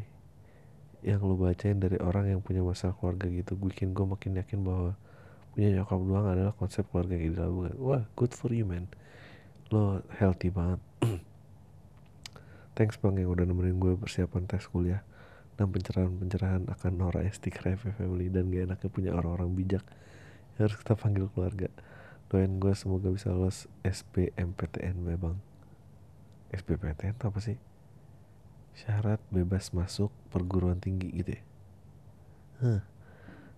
yang lu bacain dari orang yang punya masalah keluarga gitu bikin gue makin yakin bahwa punya nyokap doang adalah konsep keluarga ideal wah good for you man. Lo healthy banget [CLEARS THROAT] Thanks bang yang udah nemenin gue persiapan tes kuliah dan pencerahan-pencerahan akan Nora Estik Reve Family dan gak enaknya punya orang-orang bijak yang harus kita panggil keluarga. Doain gue semoga bisa lolos SBMPTN bang. SBMPTN itu apa sih? Syarat bebas masuk perguruan tinggi gitu ya? Huh.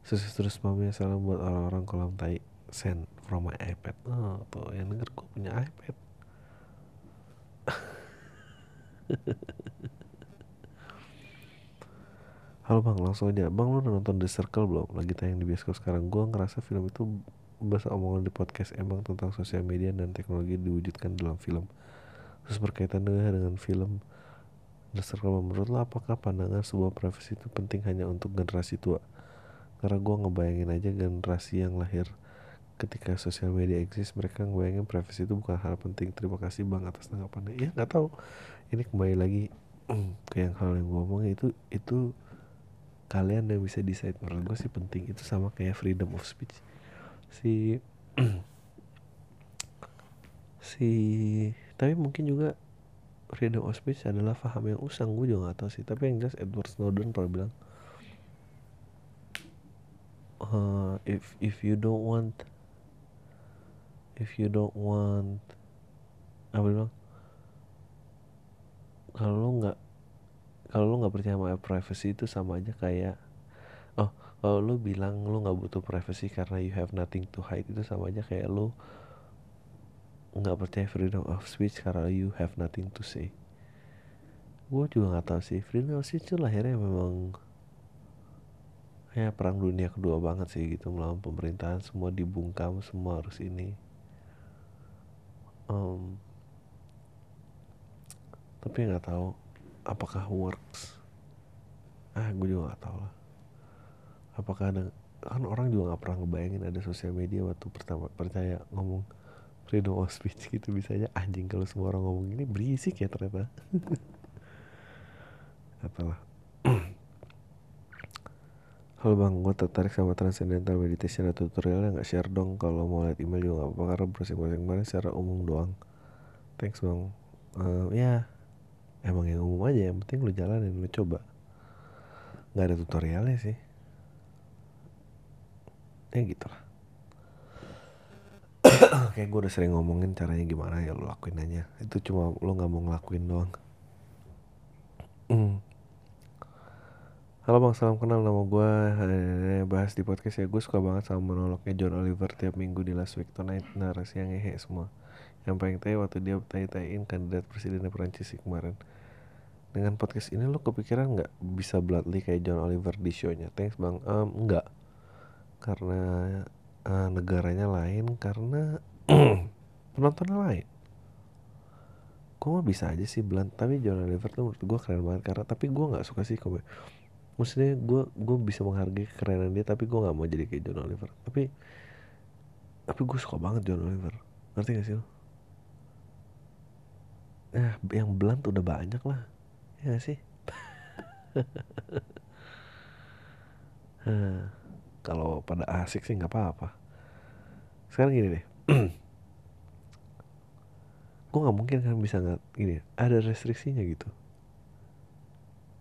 Sukses terus mami salam buat orang-orang kolam tai send from my iPad. Oh tuh yang denger gue punya iPad. [LAUGHS] [LAUGHS] Halo bang, langsung aja. Bang, lu nonton The Circle belum? Lagi tayang di bioskop sekarang. Gue ngerasa film itu bahasa omongan di podcast emang tentang sosial media dan teknologi diwujudkan dalam film. Terus berkaitan dengan, film The Circle, menurut lo apakah pandangan sebuah privasi itu penting hanya untuk generasi tua? Karena gue ngebayangin aja generasi yang lahir ketika sosial media eksis mereka ngebayangin privacy itu bukan hal penting terima kasih bang atas tanggapannya ya nggak tahu ini kembali lagi [CLEARS THROAT] ke yang hal yang gue omongin itu itu kalian yang bisa decide. Menurut gue sih penting. Itu sama kayak freedom of speech. Si [CLEARS THROAT] si tapi mungkin juga freedom of speech adalah paham yang usang. Gue juga gak tahu sih. Tapi yang jelas Edward Snowden pernah bilang uh, if if you don't want if you don't want apa bilang kalau lo nggak kalau lo nggak percaya sama privacy itu sama aja kayak oh kalau lo bilang lo nggak butuh privacy karena you have nothing to hide itu sama aja kayak lo nggak percaya freedom of speech karena you have nothing to say. Gue juga nggak tahu sih freedom of speech itu lahirnya memang ya perang dunia kedua banget sih gitu melawan pemerintahan semua dibungkam semua harus ini. Um, tapi nggak tahu apakah works. Ah gue juga nggak tahu lah. Apakah ada kan orang juga nggak pernah ngebayangin ada sosial media waktu pertama percaya ngomong freedom of speech gitu bisa aja anjing kalau semua orang ngomong ini berisik ya ternyata. [LAUGHS] Apalah [CLEARS THROAT] Halo bang, gue tertarik sama transcendental meditation atau tutorialnya. Nggak share dong kalau mau lihat email juga nggak apa-apa karena browsing-browsing kemarin secara umum doang. Thanks bang. Uh, ya, emang yang umum aja yang penting lu jalanin lu coba. Nggak ada tutorialnya sih. Ya gitu lah. [COUGHS] Kayak gue udah sering ngomongin caranya gimana ya lu lakuin aja. Itu cuma lu nggak mau ngelakuin doang. Hmm. Halo bang, salam kenal nama gue Bahas di podcast ya Gue suka banget sama monolognya John Oliver Tiap minggu di Last Week Tonight Narasi yang ngehe semua Yang paling tay waktu dia tay-tayin kandidat presiden Perancis sih kemarin. Dengan podcast ini lo kepikiran gak bisa bluntly kayak John Oliver di show-nya? Thanks bang. Um, Enggak karena uh, negaranya lain karena [CLEARS THROAT] penontonnya lain. Gue mah bisa aja sih Blunt? Tapi John Oliver tuh menurut gue keren banget karena tapi gue nggak suka sih komedi maksudnya gue gue bisa menghargai kerenan dia tapi gue nggak mau jadi kayak John Oliver. Tapi tapi gue suka banget John Oliver. Ngerti gak sih lo eh yang Blunt udah banyak lah. Ya gak sih? [LAUGHS] Kalau pada asik sih nggak apa-apa. Sekarang gini deh. [CLEARS THROAT] Gue nggak mungkin kan bisa nggak gini ada restriksinya gitu.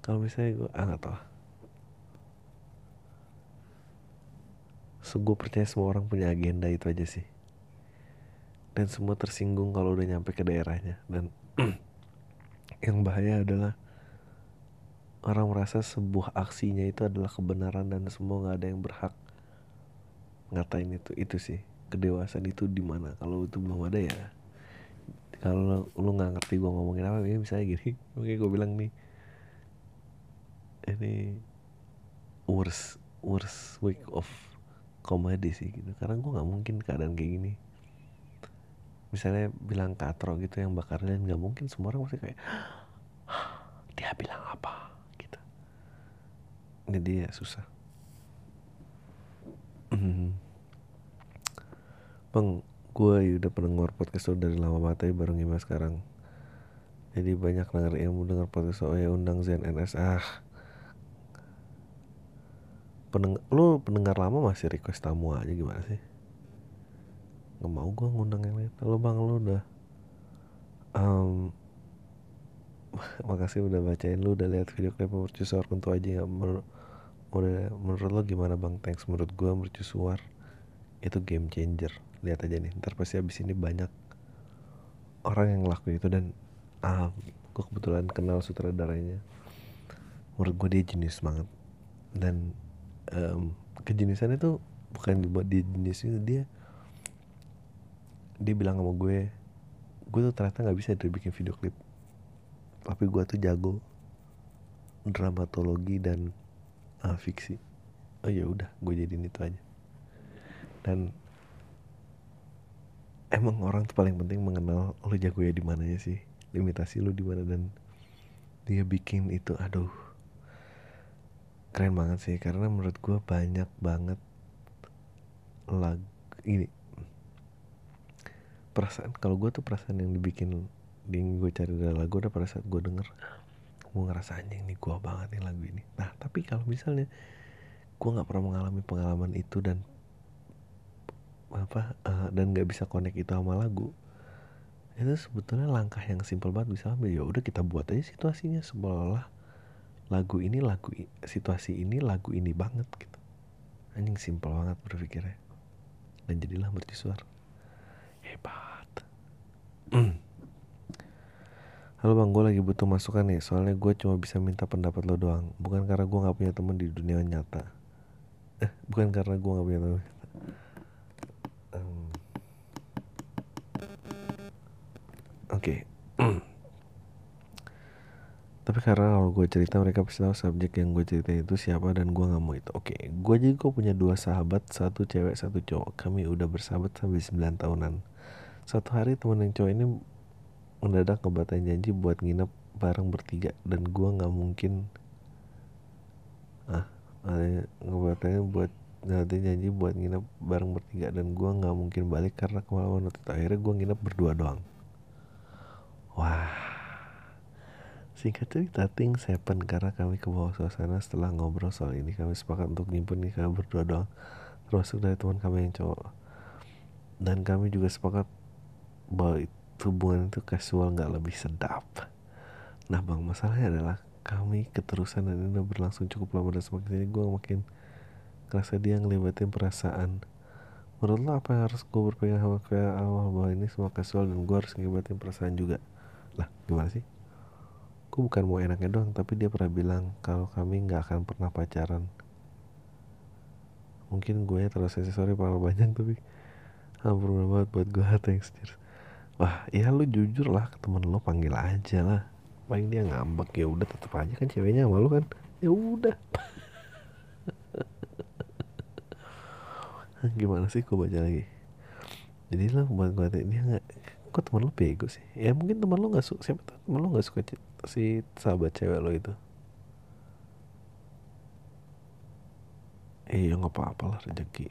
Kalau misalnya gue ah nggak tahu. So gue percaya semua orang punya agenda itu aja sih. Dan semua tersinggung kalau udah nyampe ke daerahnya. Dan [CLEARS THROAT] yang bahaya adalah orang merasa sebuah aksinya itu adalah kebenaran dan semua nggak ada yang berhak ngatain itu itu sih. Kedewasaan itu di mana? Kalau itu belum ada ya kalau lu nggak ngerti gue ngomongin apa ini misalnya gini. [LAUGHS] Oke gue bilang nih ini worst worst week of comedy sih gitu. Karena gue nggak mungkin keadaan kayak gini misalnya bilang katro gitu yang bakar dan nggak mungkin semua orang pasti kayak dia bilang apa? Gitu. Jadi ya susah. Bang gue ya udah pendengar podcast lo dari lama banget tapi baru ngima sekarang. Jadi banyak denger mau denger podcast oh ya undang Zen NS ah. Peneng lu pendengar lama masih request tamu aja gimana sih nggak mau gue ngundang yang lain. Lo bang lu udah? Um, [LAUGHS] makasih udah bacain. Lu udah lihat video klip mercusuar untuk aja nggak? Menurut menurut lo gimana bang? Thanks. Menurut gue mercusuar itu game changer. Lihat aja nih ntar pasti abis ini banyak orang yang ngelakuin itu dan ah gue kebetulan kenal sutradaranya. Menurut gue dia jenis banget. Dan um, kejenisan itu bukan dibuat dia jenis itu dia dia bilang sama gue gue tuh ternyata nggak bisa dari bikin video klip. Tapi gue tuh jago dramatologi dan uh, fiksi. Oh ya udah gue jadiin itu aja. Dan emang orang tuh paling penting mengenal lo jago ya di mananya sih limitasi lo di mana dan dia bikin itu aduh keren banget sih. Karena menurut gue banyak banget lagu ini perasaan kalau gue tuh perasaan yang dibikin di gue cari dari lagu udah pada saat gue denger gue ngerasa anjing nih gue banget nih lagu ini. Nah tapi kalau misalnya gue nggak pernah mengalami pengalaman itu dan apa uh, dan nggak bisa connect itu sama lagu itu sebetulnya langkah yang simpel banget bisa ambil. Ya udah kita buat aja situasinya seolah lagu ini lagu situasi ini lagu ini banget gitu. Anjing simpel banget berpikirnya. Dan jadilah mercusuar hebat Halo bang, gue lagi butuh masukan nih Soalnya gue cuma bisa minta pendapat lo doang Bukan karena gue gak punya temen di dunia nyata Eh, bukan karena gue gak punya temen Oke. Okay. [CLEARS THROAT] Tapi karena kalau gue cerita mereka pasti tahu subjek yang gue cerita itu siapa dan gue nggak mau itu. Oke, okay. gue juga punya dua sahabat, satu cewek, satu cowok. Kami udah bersahabat sampai 9 tahunan. Satu hari temen yang cowok ini mendadak ngebatain janji buat nginep bareng bertiga dan gue nggak mungkin ah ada buat nanti janji buat nginep bareng bertiga dan gue nggak mungkin balik karena kemalaman waktu akhirnya gue nginep berdua doang. Wah, singkat cerita things happen karena kami ke bawah suasana setelah ngobrol soal ini. Kami sepakat untuk nyimpen nih kami berdua doang. Termasuk dari teman kami yang cowok. Dan kami juga sepakat bahwa itu hubungan itu casual nggak lebih sedap. Nah bang masalahnya adalah kami keterusan dan ini udah berlangsung cukup lama dan semakin ini gue makin ngerasa dia ngelibatin perasaan. Menurut lo apa yang harus gue berpegang sama kayak awal bahwa ini semua casual dan gue harus ngelibatin perasaan juga? Lah gimana sih? Gue bukan mau enaknya doang tapi dia pernah bilang kalau kami nggak akan pernah pacaran. Mungkin gue terlalu sorry parah banyak tapi hampir banget buat gue [LAUGHS] thanks cheers wah ya lu jujur lah ke temen lo panggil aja lah. Paling dia ngambek ya udah tetep aja kan ceweknya sama lu kan. Ya udah. [LAUGHS] Gimana sih gue baca lagi? Jadi lo buat gue dia nggak kok teman lo bego sih? Ya mungkin teman lo nggak suka siapa tahu teman lo nggak suka si sahabat cewek lo itu. Iya nggak apa-apa lah rezeki.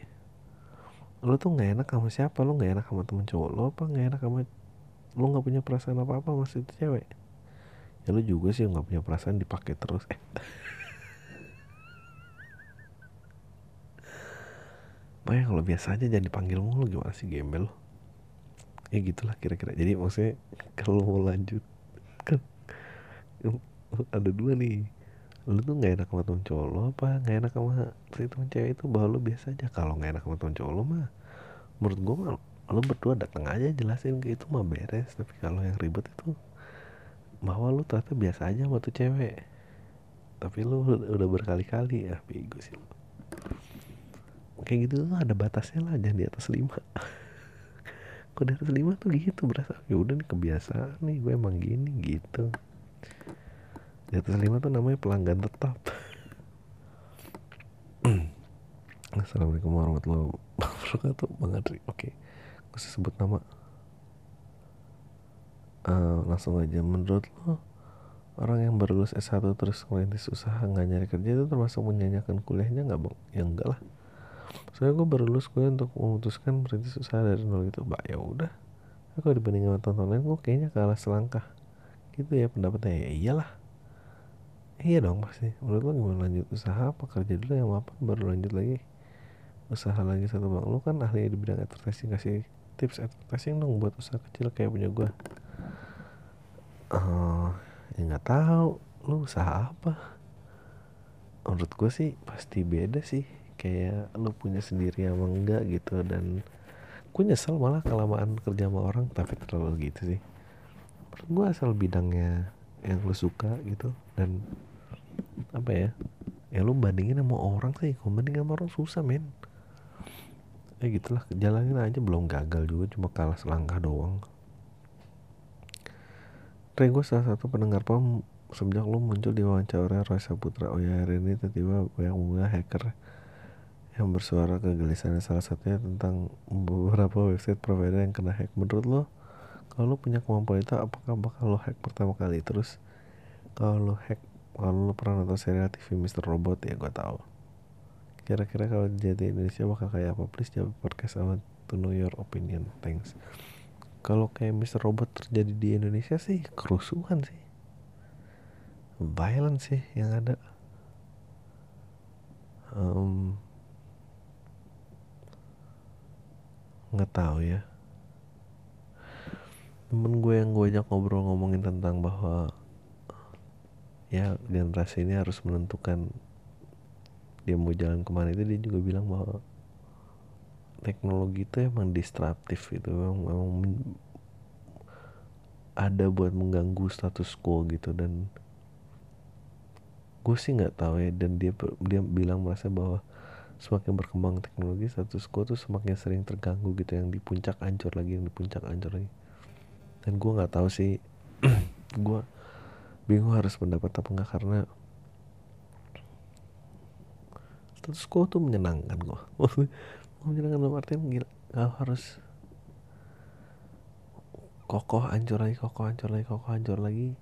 Lo tuh nggak enak sama siapa? Lo nggak enak sama temen cowok lo apa? Nggak enak sama lo nggak punya perasaan apa apa masih itu cewek. Ya lo juga sih nggak punya perasaan dipakai terus. Eh. Makanya kalau biasa aja jangan dipanggil mulu gimana sih gembel lo Ya gitulah kira-kira. Jadi maksudnya kalau mau lanjut Kan Ada dua nih. Lu tuh gak enak sama temen cowok lo apa? Gak enak sama si temen cewek itu? Bahwa lu biasa aja. Kalau gak enak sama temen cowok lo mah Menurut gue mah Lu berdua datang aja jelasin ke itu mah beres. Tapi kalau yang ribet itu Bahwa lu ternyata biasa aja tuh cewek. Tapi lu udah berkali-kali Ya bego sih lu. Kayak gitu tuh ada batasnya lah jangan di atas lima. [LAUGHS] Kok di atas lima tuh gitu berasa ya udah nih kebiasaan nih gue emang gini gitu. Di atas lima tuh namanya pelanggan tetap. [CLEARS THROAT] Assalamualaikum warahmatullahi wabarakatuh. Bang Adri Oke. Gue sebut nama. Uh, Langsung aja. Menurut lo Orang yang baru lulus S1 terus merintis usaha nggak nyari kerja itu termasuk menyanyikan kuliahnya nggak bang? Ya enggak lah. Soalnya gue baru lulus gue untuk memutuskan merintis usaha dari nol gitu bah ya udah. Aku dibanding sama tonton lain gue kayaknya kalah selangkah. Gitu ya pendapatnya. Ya iyalah. Iya dong pasti. Menurut lo gimana? Lanjut usaha apa? Kerja dulu yang apa baru lanjut lagi usaha lagi satu bang? Lo kan ahli di bidang advertising kasih tips advertising dong buat usaha kecil kayak punya gue uh, ya nggak tahu lo usaha apa? Menurut gue sih pasti beda sih kayak lu punya sendiri apa enggak gitu dan gue nyesel malah kelamaan kerja sama orang tapi terlalu gitu sih. Gue asal bidangnya yang lu suka gitu dan apa ya ya lu bandingin sama orang sih kalau bandingin sama orang susah men ya gitulah jalanin aja belum gagal juga cuma kalah selangkah doang. Gue salah satu pendengar pom semenjak lu muncul di wawancara Roy Saputra oh ya hari ini tiba-tiba banyak bunga hacker yang bersuara kegelisahan salah satunya tentang beberapa website provider yang kena hack. Menurut lo kalau lo punya kemampuan itu apakah bakal lo hack pertama kali? Terus kalau lo hack kalau lo pernah nonton serial TV Mr. Robot ya gue tahu kira-kira kalau jadi Indonesia bakal kayak apa? Please jawab podcast sama to know your opinion. Thanks. Kalau kayak Mr. Robot terjadi di Indonesia sih kerusuhan sih. Violence sih yang ada. Um, nggak tahu ya. Temen gue yang gue ajak ngobrol ngomongin tentang bahwa ya generasi ini harus menentukan dia mau jalan ke mana itu dia juga bilang bahwa teknologi itu emang disruptif itu memang, memang ada buat mengganggu status quo gitu. Dan gue sih nggak tahu ya dan dia dia bilang merasa bahwa semakin berkembang teknologi status quo tuh semakin sering terganggu gitu yang di puncak ancur lagi yang di puncak ancur lagi. Dan gue nggak tahu sih [CLEARS THROAT] gue bingung harus pendapat apa enggak karena status quo tuh menyenangkan gue [LAUGHS] menyenangkan dalam artian gila gak harus kokoh hancur lagi kokoh hancur lagi kokoh hancur lagi.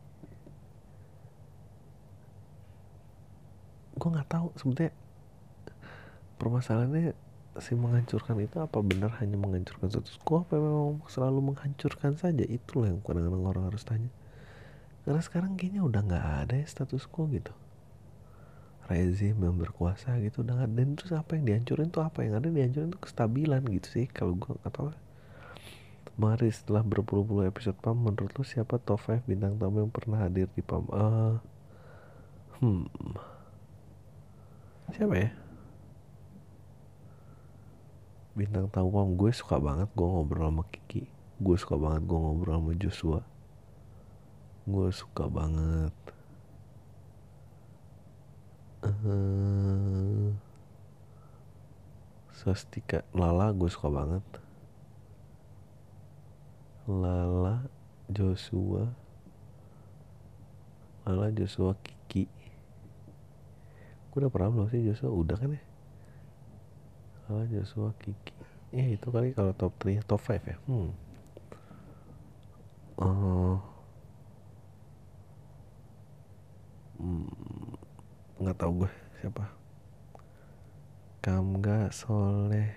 Gue nggak tahu sebetulnya permasalahannya si menghancurkan itu apa benar hanya menghancurkan status quo apa memang selalu menghancurkan saja? Itu loh yang kadang-kadang orang harus tanya. Karena sekarang kayaknya udah nggak ada ya status quo gitu rezim yang berkuasa gitu. Gak, dan terus apa yang dihancurin tuh apa? Yang ada dihancurin tuh kestabilan gitu sih kalau gue tahu. Mari setelah berpuluh-puluh episode PAM Menurut lu siapa top 5 bintang tamu yang pernah hadir di PAM? Uh, Hmm. Siapa ya? Bintang tamu gue suka banget gue ngobrol sama Kiki. Gue suka banget gue ngobrol sama Joshua. Gue suka banget uh, Sastika Lala gue suka banget. Lala Joshua. Lala Joshua Kiki. Gue udah pernah belum sih Joshua? Udah kan ya? Oh Joshua Kiki. Ya itu kali kalau top 3 top 5 ya? Hmm. Oh hmm, nggak tahu gue siapa. Kamga Soleh.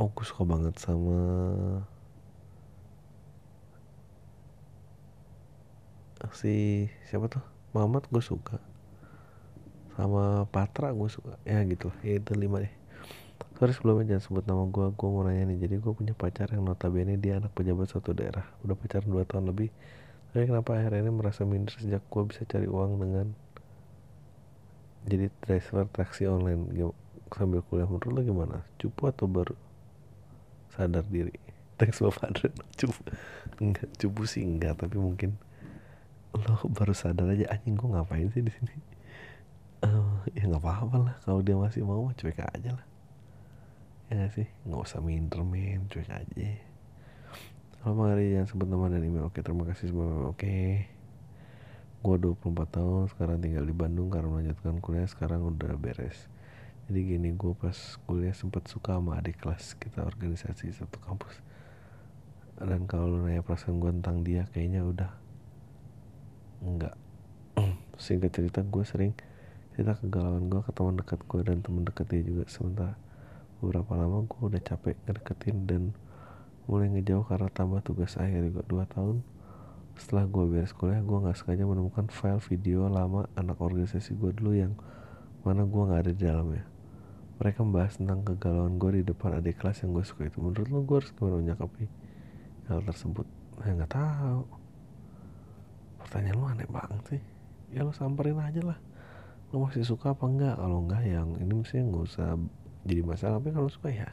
Oh gue suka banget sama si siapa tuh? Muhammad gue suka. Sama Patra gue suka. Ya gitu ya itu lima deh. Sorry sebelumnya jangan sebut nama gue gue mau nanya nih. Jadi gue punya pacar yang notabene dia anak pejabat suatu daerah. Udah pacaran 2 tahun lebih. Tapi kenapa akhirnya merasa minder sejak gue bisa cari uang dengan jadi driver taksi online sambil kuliah menurut lo gimana? Cupu atau baru? Sadar diri. [LAUGHS] Thanks bapak cupu. Enggak cupu sih enggak tapi mungkin lo baru sadar aja anjing gue ngapain sih di sini? Uh, ya nggak apa-apa lah kalau dia masih mau cuek aja lah. Ya gak sih? Nggak usah minder men cuek aja. Kalau hari yang sebut nama dan email. Oke terima kasih semua oke gue 24 tahun sekarang tinggal di Bandung karena melanjutkan kuliah sekarang udah beres. Jadi gini gue pas kuliah sempat suka sama adik kelas kita organisasi satu kampus. Dan kalau nanya perasaan gue tentang dia kayaknya udah enggak. [CLEARS THROAT] Singkat cerita gue sering cerita kegalauan gue ke teman dekat gue dan teman dekat dia juga. Sementara beberapa lama gue udah capek ngedeketin dan mulai ngejauh karena tambah tugas akhir juga dua tahun setelah gue beres kuliah gue nggak sengaja menemukan file video lama anak organisasi gue dulu yang mana gue nggak ada di dalamnya. Mereka membahas tentang kegalauan gue di depan adik kelas yang gue suka itu. Menurut lo gue harus gimana menyikapi hal tersebut? Saya nggak tahu. Pertanyaan lu aneh banget sih. Ya lo samperin aja lah. Lo masih suka apa enggak kalau enggak yang ini mestinya nggak usah jadi masalah. Tapi kalau suka ya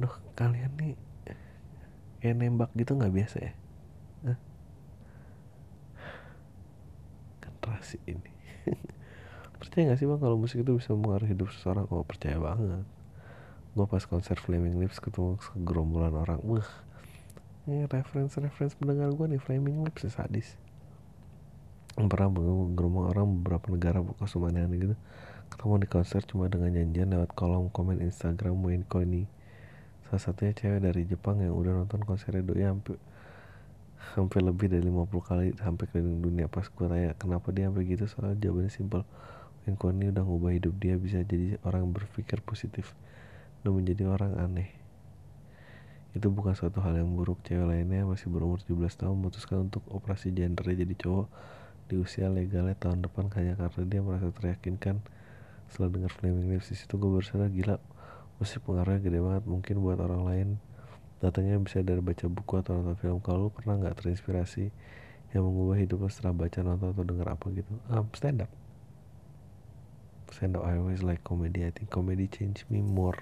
aduh kalian nih kayak nembak gitu nggak biasa ya Hah? Rasi ini. [LAUGHS] Percaya gak sih bang kalau musik itu bisa mengaruhi hidup seseorang? Oh percaya banget. Gue pas konser Flaming Lips ketemu segerombolan orang. Wah ini reference reference pendengar gue nih Flaming Lips ya sadis. Pernah bergerombol orang beberapa negara kostum aneh-aneh gitu. Ketemu di konser cuma dengan janjian lewat kolom komen Instagram Wayne Coyne salah satunya cewek dari Jepang yang udah nonton konser doi hampir hampir lebih dari 50 kali sampai keliling dunia pas gue tanya kenapa dia sampai gitu? Soalnya jawabannya simpel. Wayne Coyne udah ngubah hidup dia bisa jadi orang berpikir positif dan menjadi orang aneh. Itu bukan suatu hal yang buruk cewek lainnya masih berumur 17 tahun memutuskan untuk operasi gendernya jadi cowok di usia legalnya tahun depan hanya karena dia merasa teryakinkan. Setelah dengar Flaming Lips di situ gue bersadar gila musik pengaruhnya gede banget mungkin buat orang lain datangnya bisa dari baca buku atau nonton film. Kalau lu pernah nggak terinspirasi yang mengubah hidup lo setelah baca nonton atau dengar apa gitu? Um, stand up stand up I always like comedy. I think comedy change me more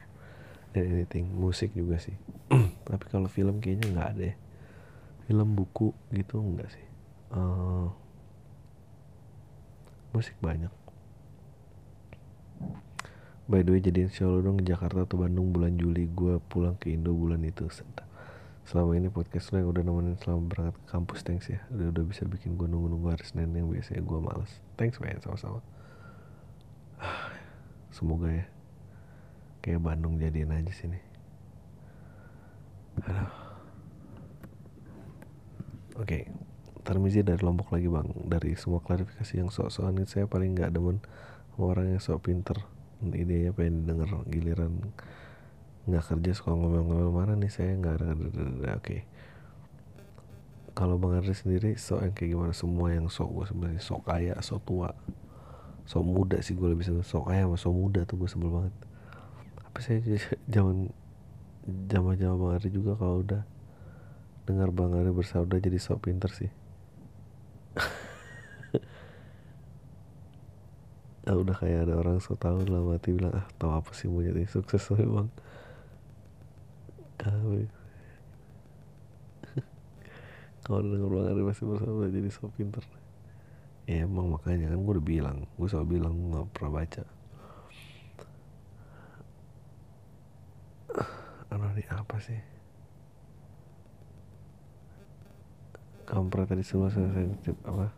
than anything. Musik juga sih. [CLEARS THROAT] Tapi kalau film kayaknya nggak ada ya. Film buku gitu enggak sih. Uh, musik banyak by the way jadiin show dong di Jakarta atau Bandung bulan Juli. Gue pulang ke Indo bulan itu. Selama ini podcast lo yang udah nemenin selama berangkat ke kampus. Thanks ya. Udah udah bisa bikin gue nunggu-nunggu hari Senin yang biasanya gue males. Thanks man sama-sama. [SIGHS] Semoga ya. Kayak Bandung jadiin aja sini oke. Okay. Tarmizi dari Lombok lagi bang. Dari semua klarifikasi yang sok-sokan Saya paling gak demen sama orang yang sok pinter Idenya pengen denger giliran nggak kerja suka ngomel-ngomel. Mana nih saya nggak ada oke. Okay. kalau bang Andri sendiri sok yang kayak gimana? Semua yang sok gue sebenarnya. Sok kaya sok tua. Sok muda sih gue lebih seneng. Sok kaya sama sok muda tuh gue sebel banget. Tapi saya [LAUGHS] zaman zaman zaman bang Andri juga kalau udah dengar bang Andri bersauda jadi sok pinter sih [LAUGHS] ah, udah kayak ada orang so tau lah mati bilang ah tau apa sih monyet ini sukses tuh bang kawin kalau denger bang Ari masih bersama jadi so pinter. Ya emang makanya kan gue udah bilang gue selalu bilang gue gak pernah baca. [SIGHS] Ini apa sih? Kampret tadi semua saya apa?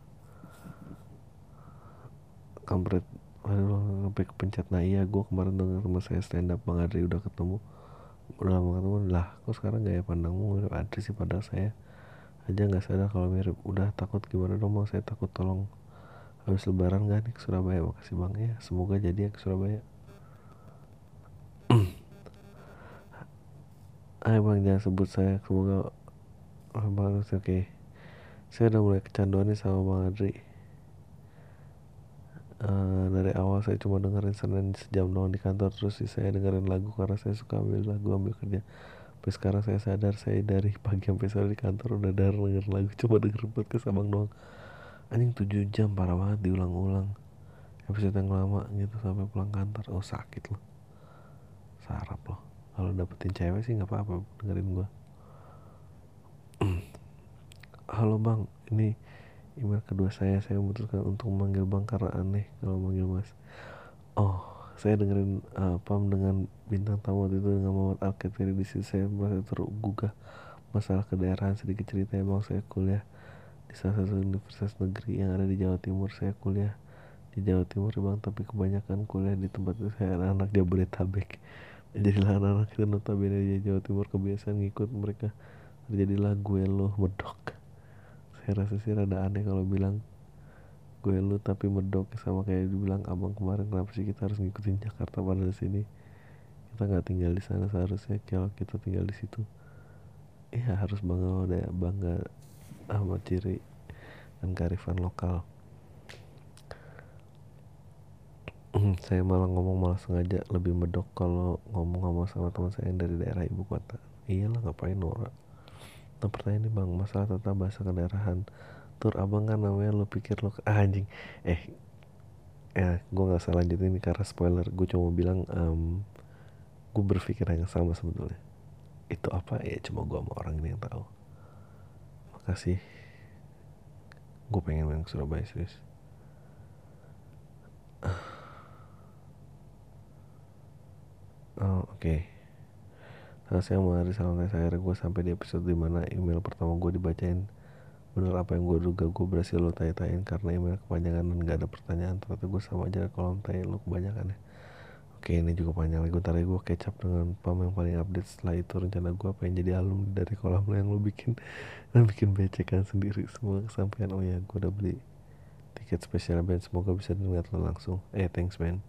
Kampret aduh sampai kepencet. Nah iya gue kemarin denger teman saya stand up bang Adri udah ketemu. Udah lama ketemu. Lah kok sekarang gaya pandangmu mirip Adri sih padahal saya aja nggak sadar kalau mirip. Udah takut gimana dong bang? Saya takut tolong habis lebaran gak nih ke Surabaya? Makasih bang. Ya semoga jadi ya ke Surabaya. [CLEARS THROAT] Ayo bang jangan sebut saya. Semoga bang oke. Okay. saya udah mulai kecanduan nih sama bang Adri uh, dari awal saya cuma dengerin Senin sejam doang di kantor terus sih saya dengerin lagu karena saya suka ambil lagu ambil kerja. Tapi sekarang saya sadar saya dari [LAUGHS] pagi sampai sore di kantor udah denger lagu cuma denger podcast abang doang. Anjing 7 jam parah banget diulang-ulang. Episode yang lama gitu sampai pulang kantor. Oh sakit loh. Sarap loh. Kalau dapetin cewek sih nggak apa-apa dengerin gue [CLEARS THROAT] halo bang. Ini email kedua saya saya memutuskan untuk memanggil bang karena aneh kalau manggil mas. Oh saya dengerin uh, pam dengan bintang tamu itu dengan Muhammad Al di sini saya merasa tergugah masalah kedaerahan sedikit cerita. Ya bang saya kuliah di salah satu universitas negeri yang ada di Jawa Timur. Saya kuliah di Jawa Timur bang tapi kebanyakan kuliah di tempat itu saya anak-anak Jabodetabek. Jadilah anak-anak itu notabene di Jawa Timur kebiasaan ngikut mereka. Terjadilah gue lo medok saya rasa sih rada aneh kalau bilang gue lo tapi medok sama kayak dibilang abang kemarin kenapa sih kita harus ngikutin Jakarta pada sini? Kita nggak tinggal di sana seharusnya kalau kita tinggal di situ. Ya harus bangga deh bangga sama ciri dan kearifan lokal. Hmm, saya malah ngomong malah sengaja lebih medok kalau ngomong sama sama teman saya yang dari daerah ibu kota. Iyalah ngapain Nora nah pertanyaan ini bang masalah tentang bahasa kedaerahan tur abang kan namanya lo pikir lo ah, anjing. Eh ya gue nggak salah lanjutin ini karena spoiler. Gue cuma bilang um, gue berpikir yang sama sebetulnya. Itu apa? Ya cuma gue sama orang ini yang tahu. Makasih. Gue pengen main ke Surabaya serius. Oh oke. okay. Nah, saya mau hari salam saya gue sampai di episode di mana email pertama gue dibacain. Bener apa yang gue duga gue berhasil lo tanya-tanyain karena email kepanjangan dan gak ada pertanyaan. Ternyata gue sama aja kalau tanya lo kebanyakan ya. Oke ini juga panjang lagi. Ntar gue kecap dengan pam yang paling update. Setelah itu rencana gue pengen jadi alumni dari kolam lo yang lo bikin. [LAUGHS] Dan bikin becekan sendiri. Semua kesampaian. Oh ya gue udah beli tiket spesial band. Semoga bisa dilihat lo langsung. Eh thanks man.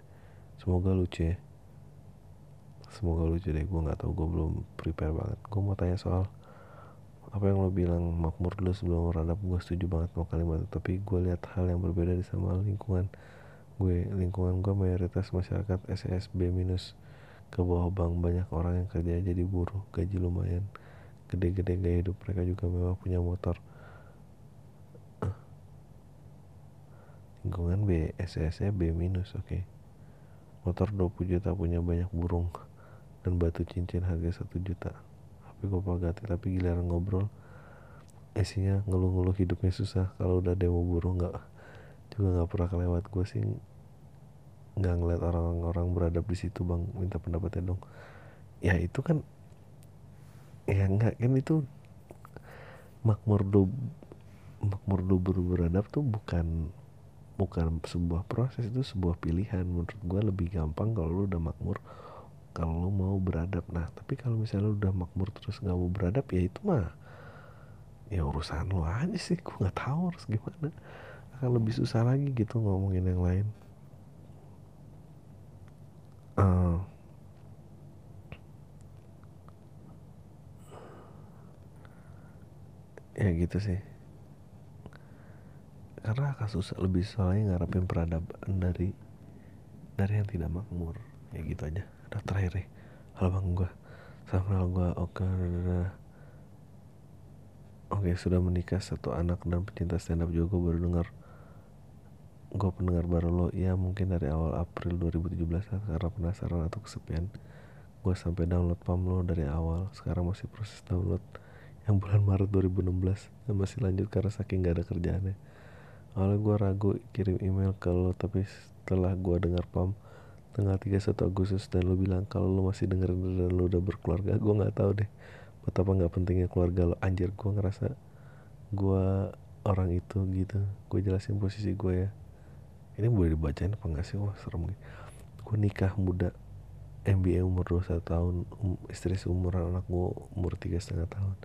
Semoga lucu ya semoga lucu deh gue nggak tahu gue belum prepare banget. Gue mau tanya soal apa yang lo bilang makmur dulu sebelum meradap gue setuju banget sama kalimat itu tapi gue lihat hal yang berbeda di sama lingkungan gue. Lingkungan gue mayoritas masyarakat SSB minus. Ke bawah bank banyak orang yang kerja jadi buruh gaji lumayan. Gede-gede gaya hidup mereka juga mewah punya motor. Lingkungan B SSB minus oke. Okay. motor 20 juta punya banyak burung dan batu cincin harga satu juta. Tapi gue pagati tapi giliran ngobrol isinya ngeluh-ngeluh hidupnya susah. Kalau udah demo buruh nggak juga nggak pernah kelewat. Gue sih nggak ngeliat orang-orang beradab di situ bang. Minta pendapatnya dong. Ya itu kan ya enggak kan itu makmur do makmur do beradab tuh bukan bukan sebuah proses itu sebuah pilihan. Menurut gue lebih gampang kalau lu udah makmur kalau lo mau beradab nah tapi kalau misalnya lo udah makmur terus nggak mau beradab ya itu mah ya urusan lo aja sih. Gue nggak tahu harus gimana. Akan lebih susah lagi gitu ngomongin yang lain. Uh, ya gitu sih. Karena akan susah lebih soalnya ngarepin peradaban dari dari yang tidak makmur. Ya gitu aja udah terakhir nih halo bang gue sama kenal gue oke oke sudah menikah satu anak dan pecinta stand up juga. Gue baru dengar gue pendengar baru lo. Ya mungkin dari awal April 2017 karena penasaran atau kesepian gue sampai download pam lo dari awal. Sekarang masih proses download yang bulan Maret 2016 dan masih lanjut karena saking gak ada kerjaannya. Awalnya gue ragu kirim email ke lo tapi setelah gue dengar pam tanggal 31 Agustus dan lu bilang kalau lu masih dengerin dan lu udah berkeluarga gue nggak tahu deh buat apa nggak pentingnya keluarga lo anjir gue ngerasa gue orang itu gitu. Gue jelasin posisi gue ya. Ini boleh dibacain apa enggak sih? Wah serem nih. Gue nikah muda MBA umur 21 tahun um, istri seumuran anak gue umur tiga setengah tahun.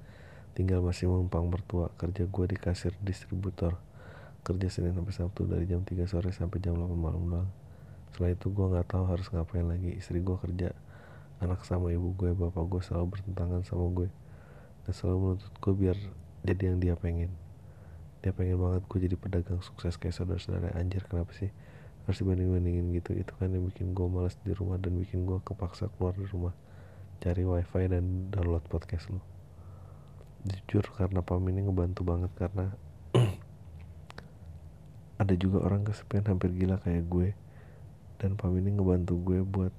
Tinggal masih menumpang mertua. Kerja gue di kasir distributor. Kerja Senin sampai Sabtu dari jam 3 sore sampai jam 8 malam doang setelah itu gue nggak tahu harus ngapain lagi. Istri gue kerja anak sama ibu gue bapak gue selalu bertentangan sama gue dan selalu menuntut gue biar jadi yang dia pengen. Dia pengen banget gue jadi pedagang sukses kayak saudara-saudara. Anjir kenapa sih harus dibanding-bandingin gitu? Itu kan yang bikin gue males di rumah dan bikin gue kepaksa keluar dari rumah. Cari wifi dan download podcast lo jujur karena pam ini ngebantu banget karena [CLEARS THROAT] ada juga orang kesepian hampir gila kayak gue dan pam ini ngebantu gue buat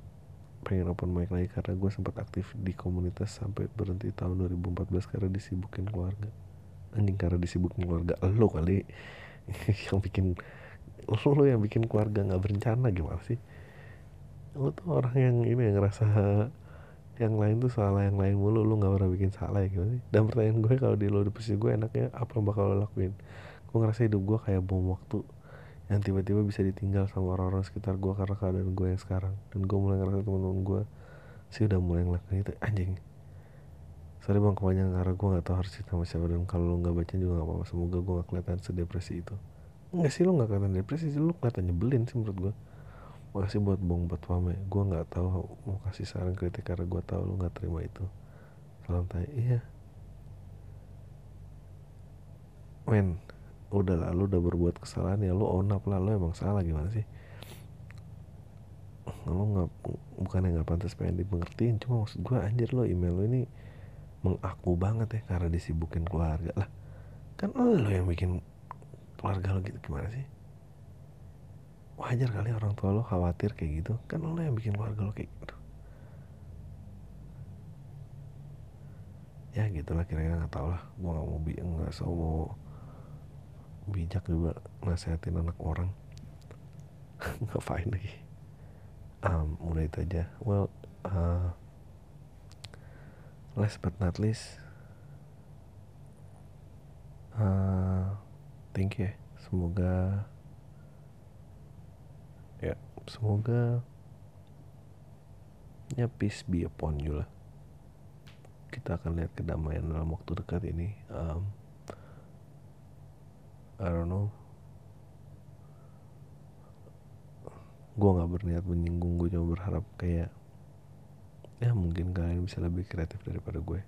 pengen open mic lagi karena gue sempat aktif di komunitas sampai berhenti tahun 2014 karena disibukin keluarga. Anjing karena disibukin keluarga lo kali. [LAUGHS] Yang bikin lu, lu yang bikin keluarga nggak berencana gimana sih? Lu tuh orang yang ini yang ngerasa yang lain tuh salah yang lain mulu lu nggak pernah bikin salah ya gimana sih? Dan pertanyaan gue kalau di lo di posisi gue enaknya apa yang bakal lo lakuin? Gue ngerasa hidup gue kayak bom waktu yang tiba-tiba bisa ditinggal sama orang-orang sekitar gue karena keadaan gue yang sekarang. Dan gue mulai ngerasa temen-temen gue sih udah mulai ngelakuin itu. Anjing. Sorry bang kebanyakan karena gue gak tahu harus cerita sama siapa. Dan kalau lo nggak baca juga gak apa-apa. Semoga gue gak kelihatan sedepresi itu. Enggak sih lo gak kelihatan depresi sih. Lo kelihatan nyebelin sih menurut gue Makasih buat bong buat pame. Gue gak tahu mau kasih saran kritik karena gue tahu lo gak terima itu. Salam tanya Iya. Men Udah lah lo udah berbuat kesalahan ya Lo own up lah. Lo emang salah gimana sih? Lo gak Bukan yang gak pantas pengen dimengertiin Cuma maksud gue anjir lo email lo ini Mengaku banget ya Karena disibukin keluarga lah. Kan lo yang bikin keluarga lo gitu gimana sih? Wajar kali orang tua lo khawatir kayak gitu. Kan lo yang bikin keluarga lo kayak gitu. Ya gitulah kira-kira nggak tau lah. Gue nggak mau bi nggak so mau bijak juga nasehatin anak orang. [LAUGHS] Ngapain lagi. Um, mulai itu aja. Well uh, last but not least uh, thank you ya. Semoga ya semoga ya peace be upon you lah. Kita akan lihat kedamaian dalam waktu dekat ini. Um, I don't know. Gue nggak berniat menyinggung gue cuma berharap kayak ya mungkin kalian bisa lebih kreatif daripada gue.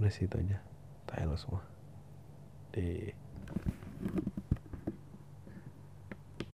Udah sih itu aja. Tayo semua. Deh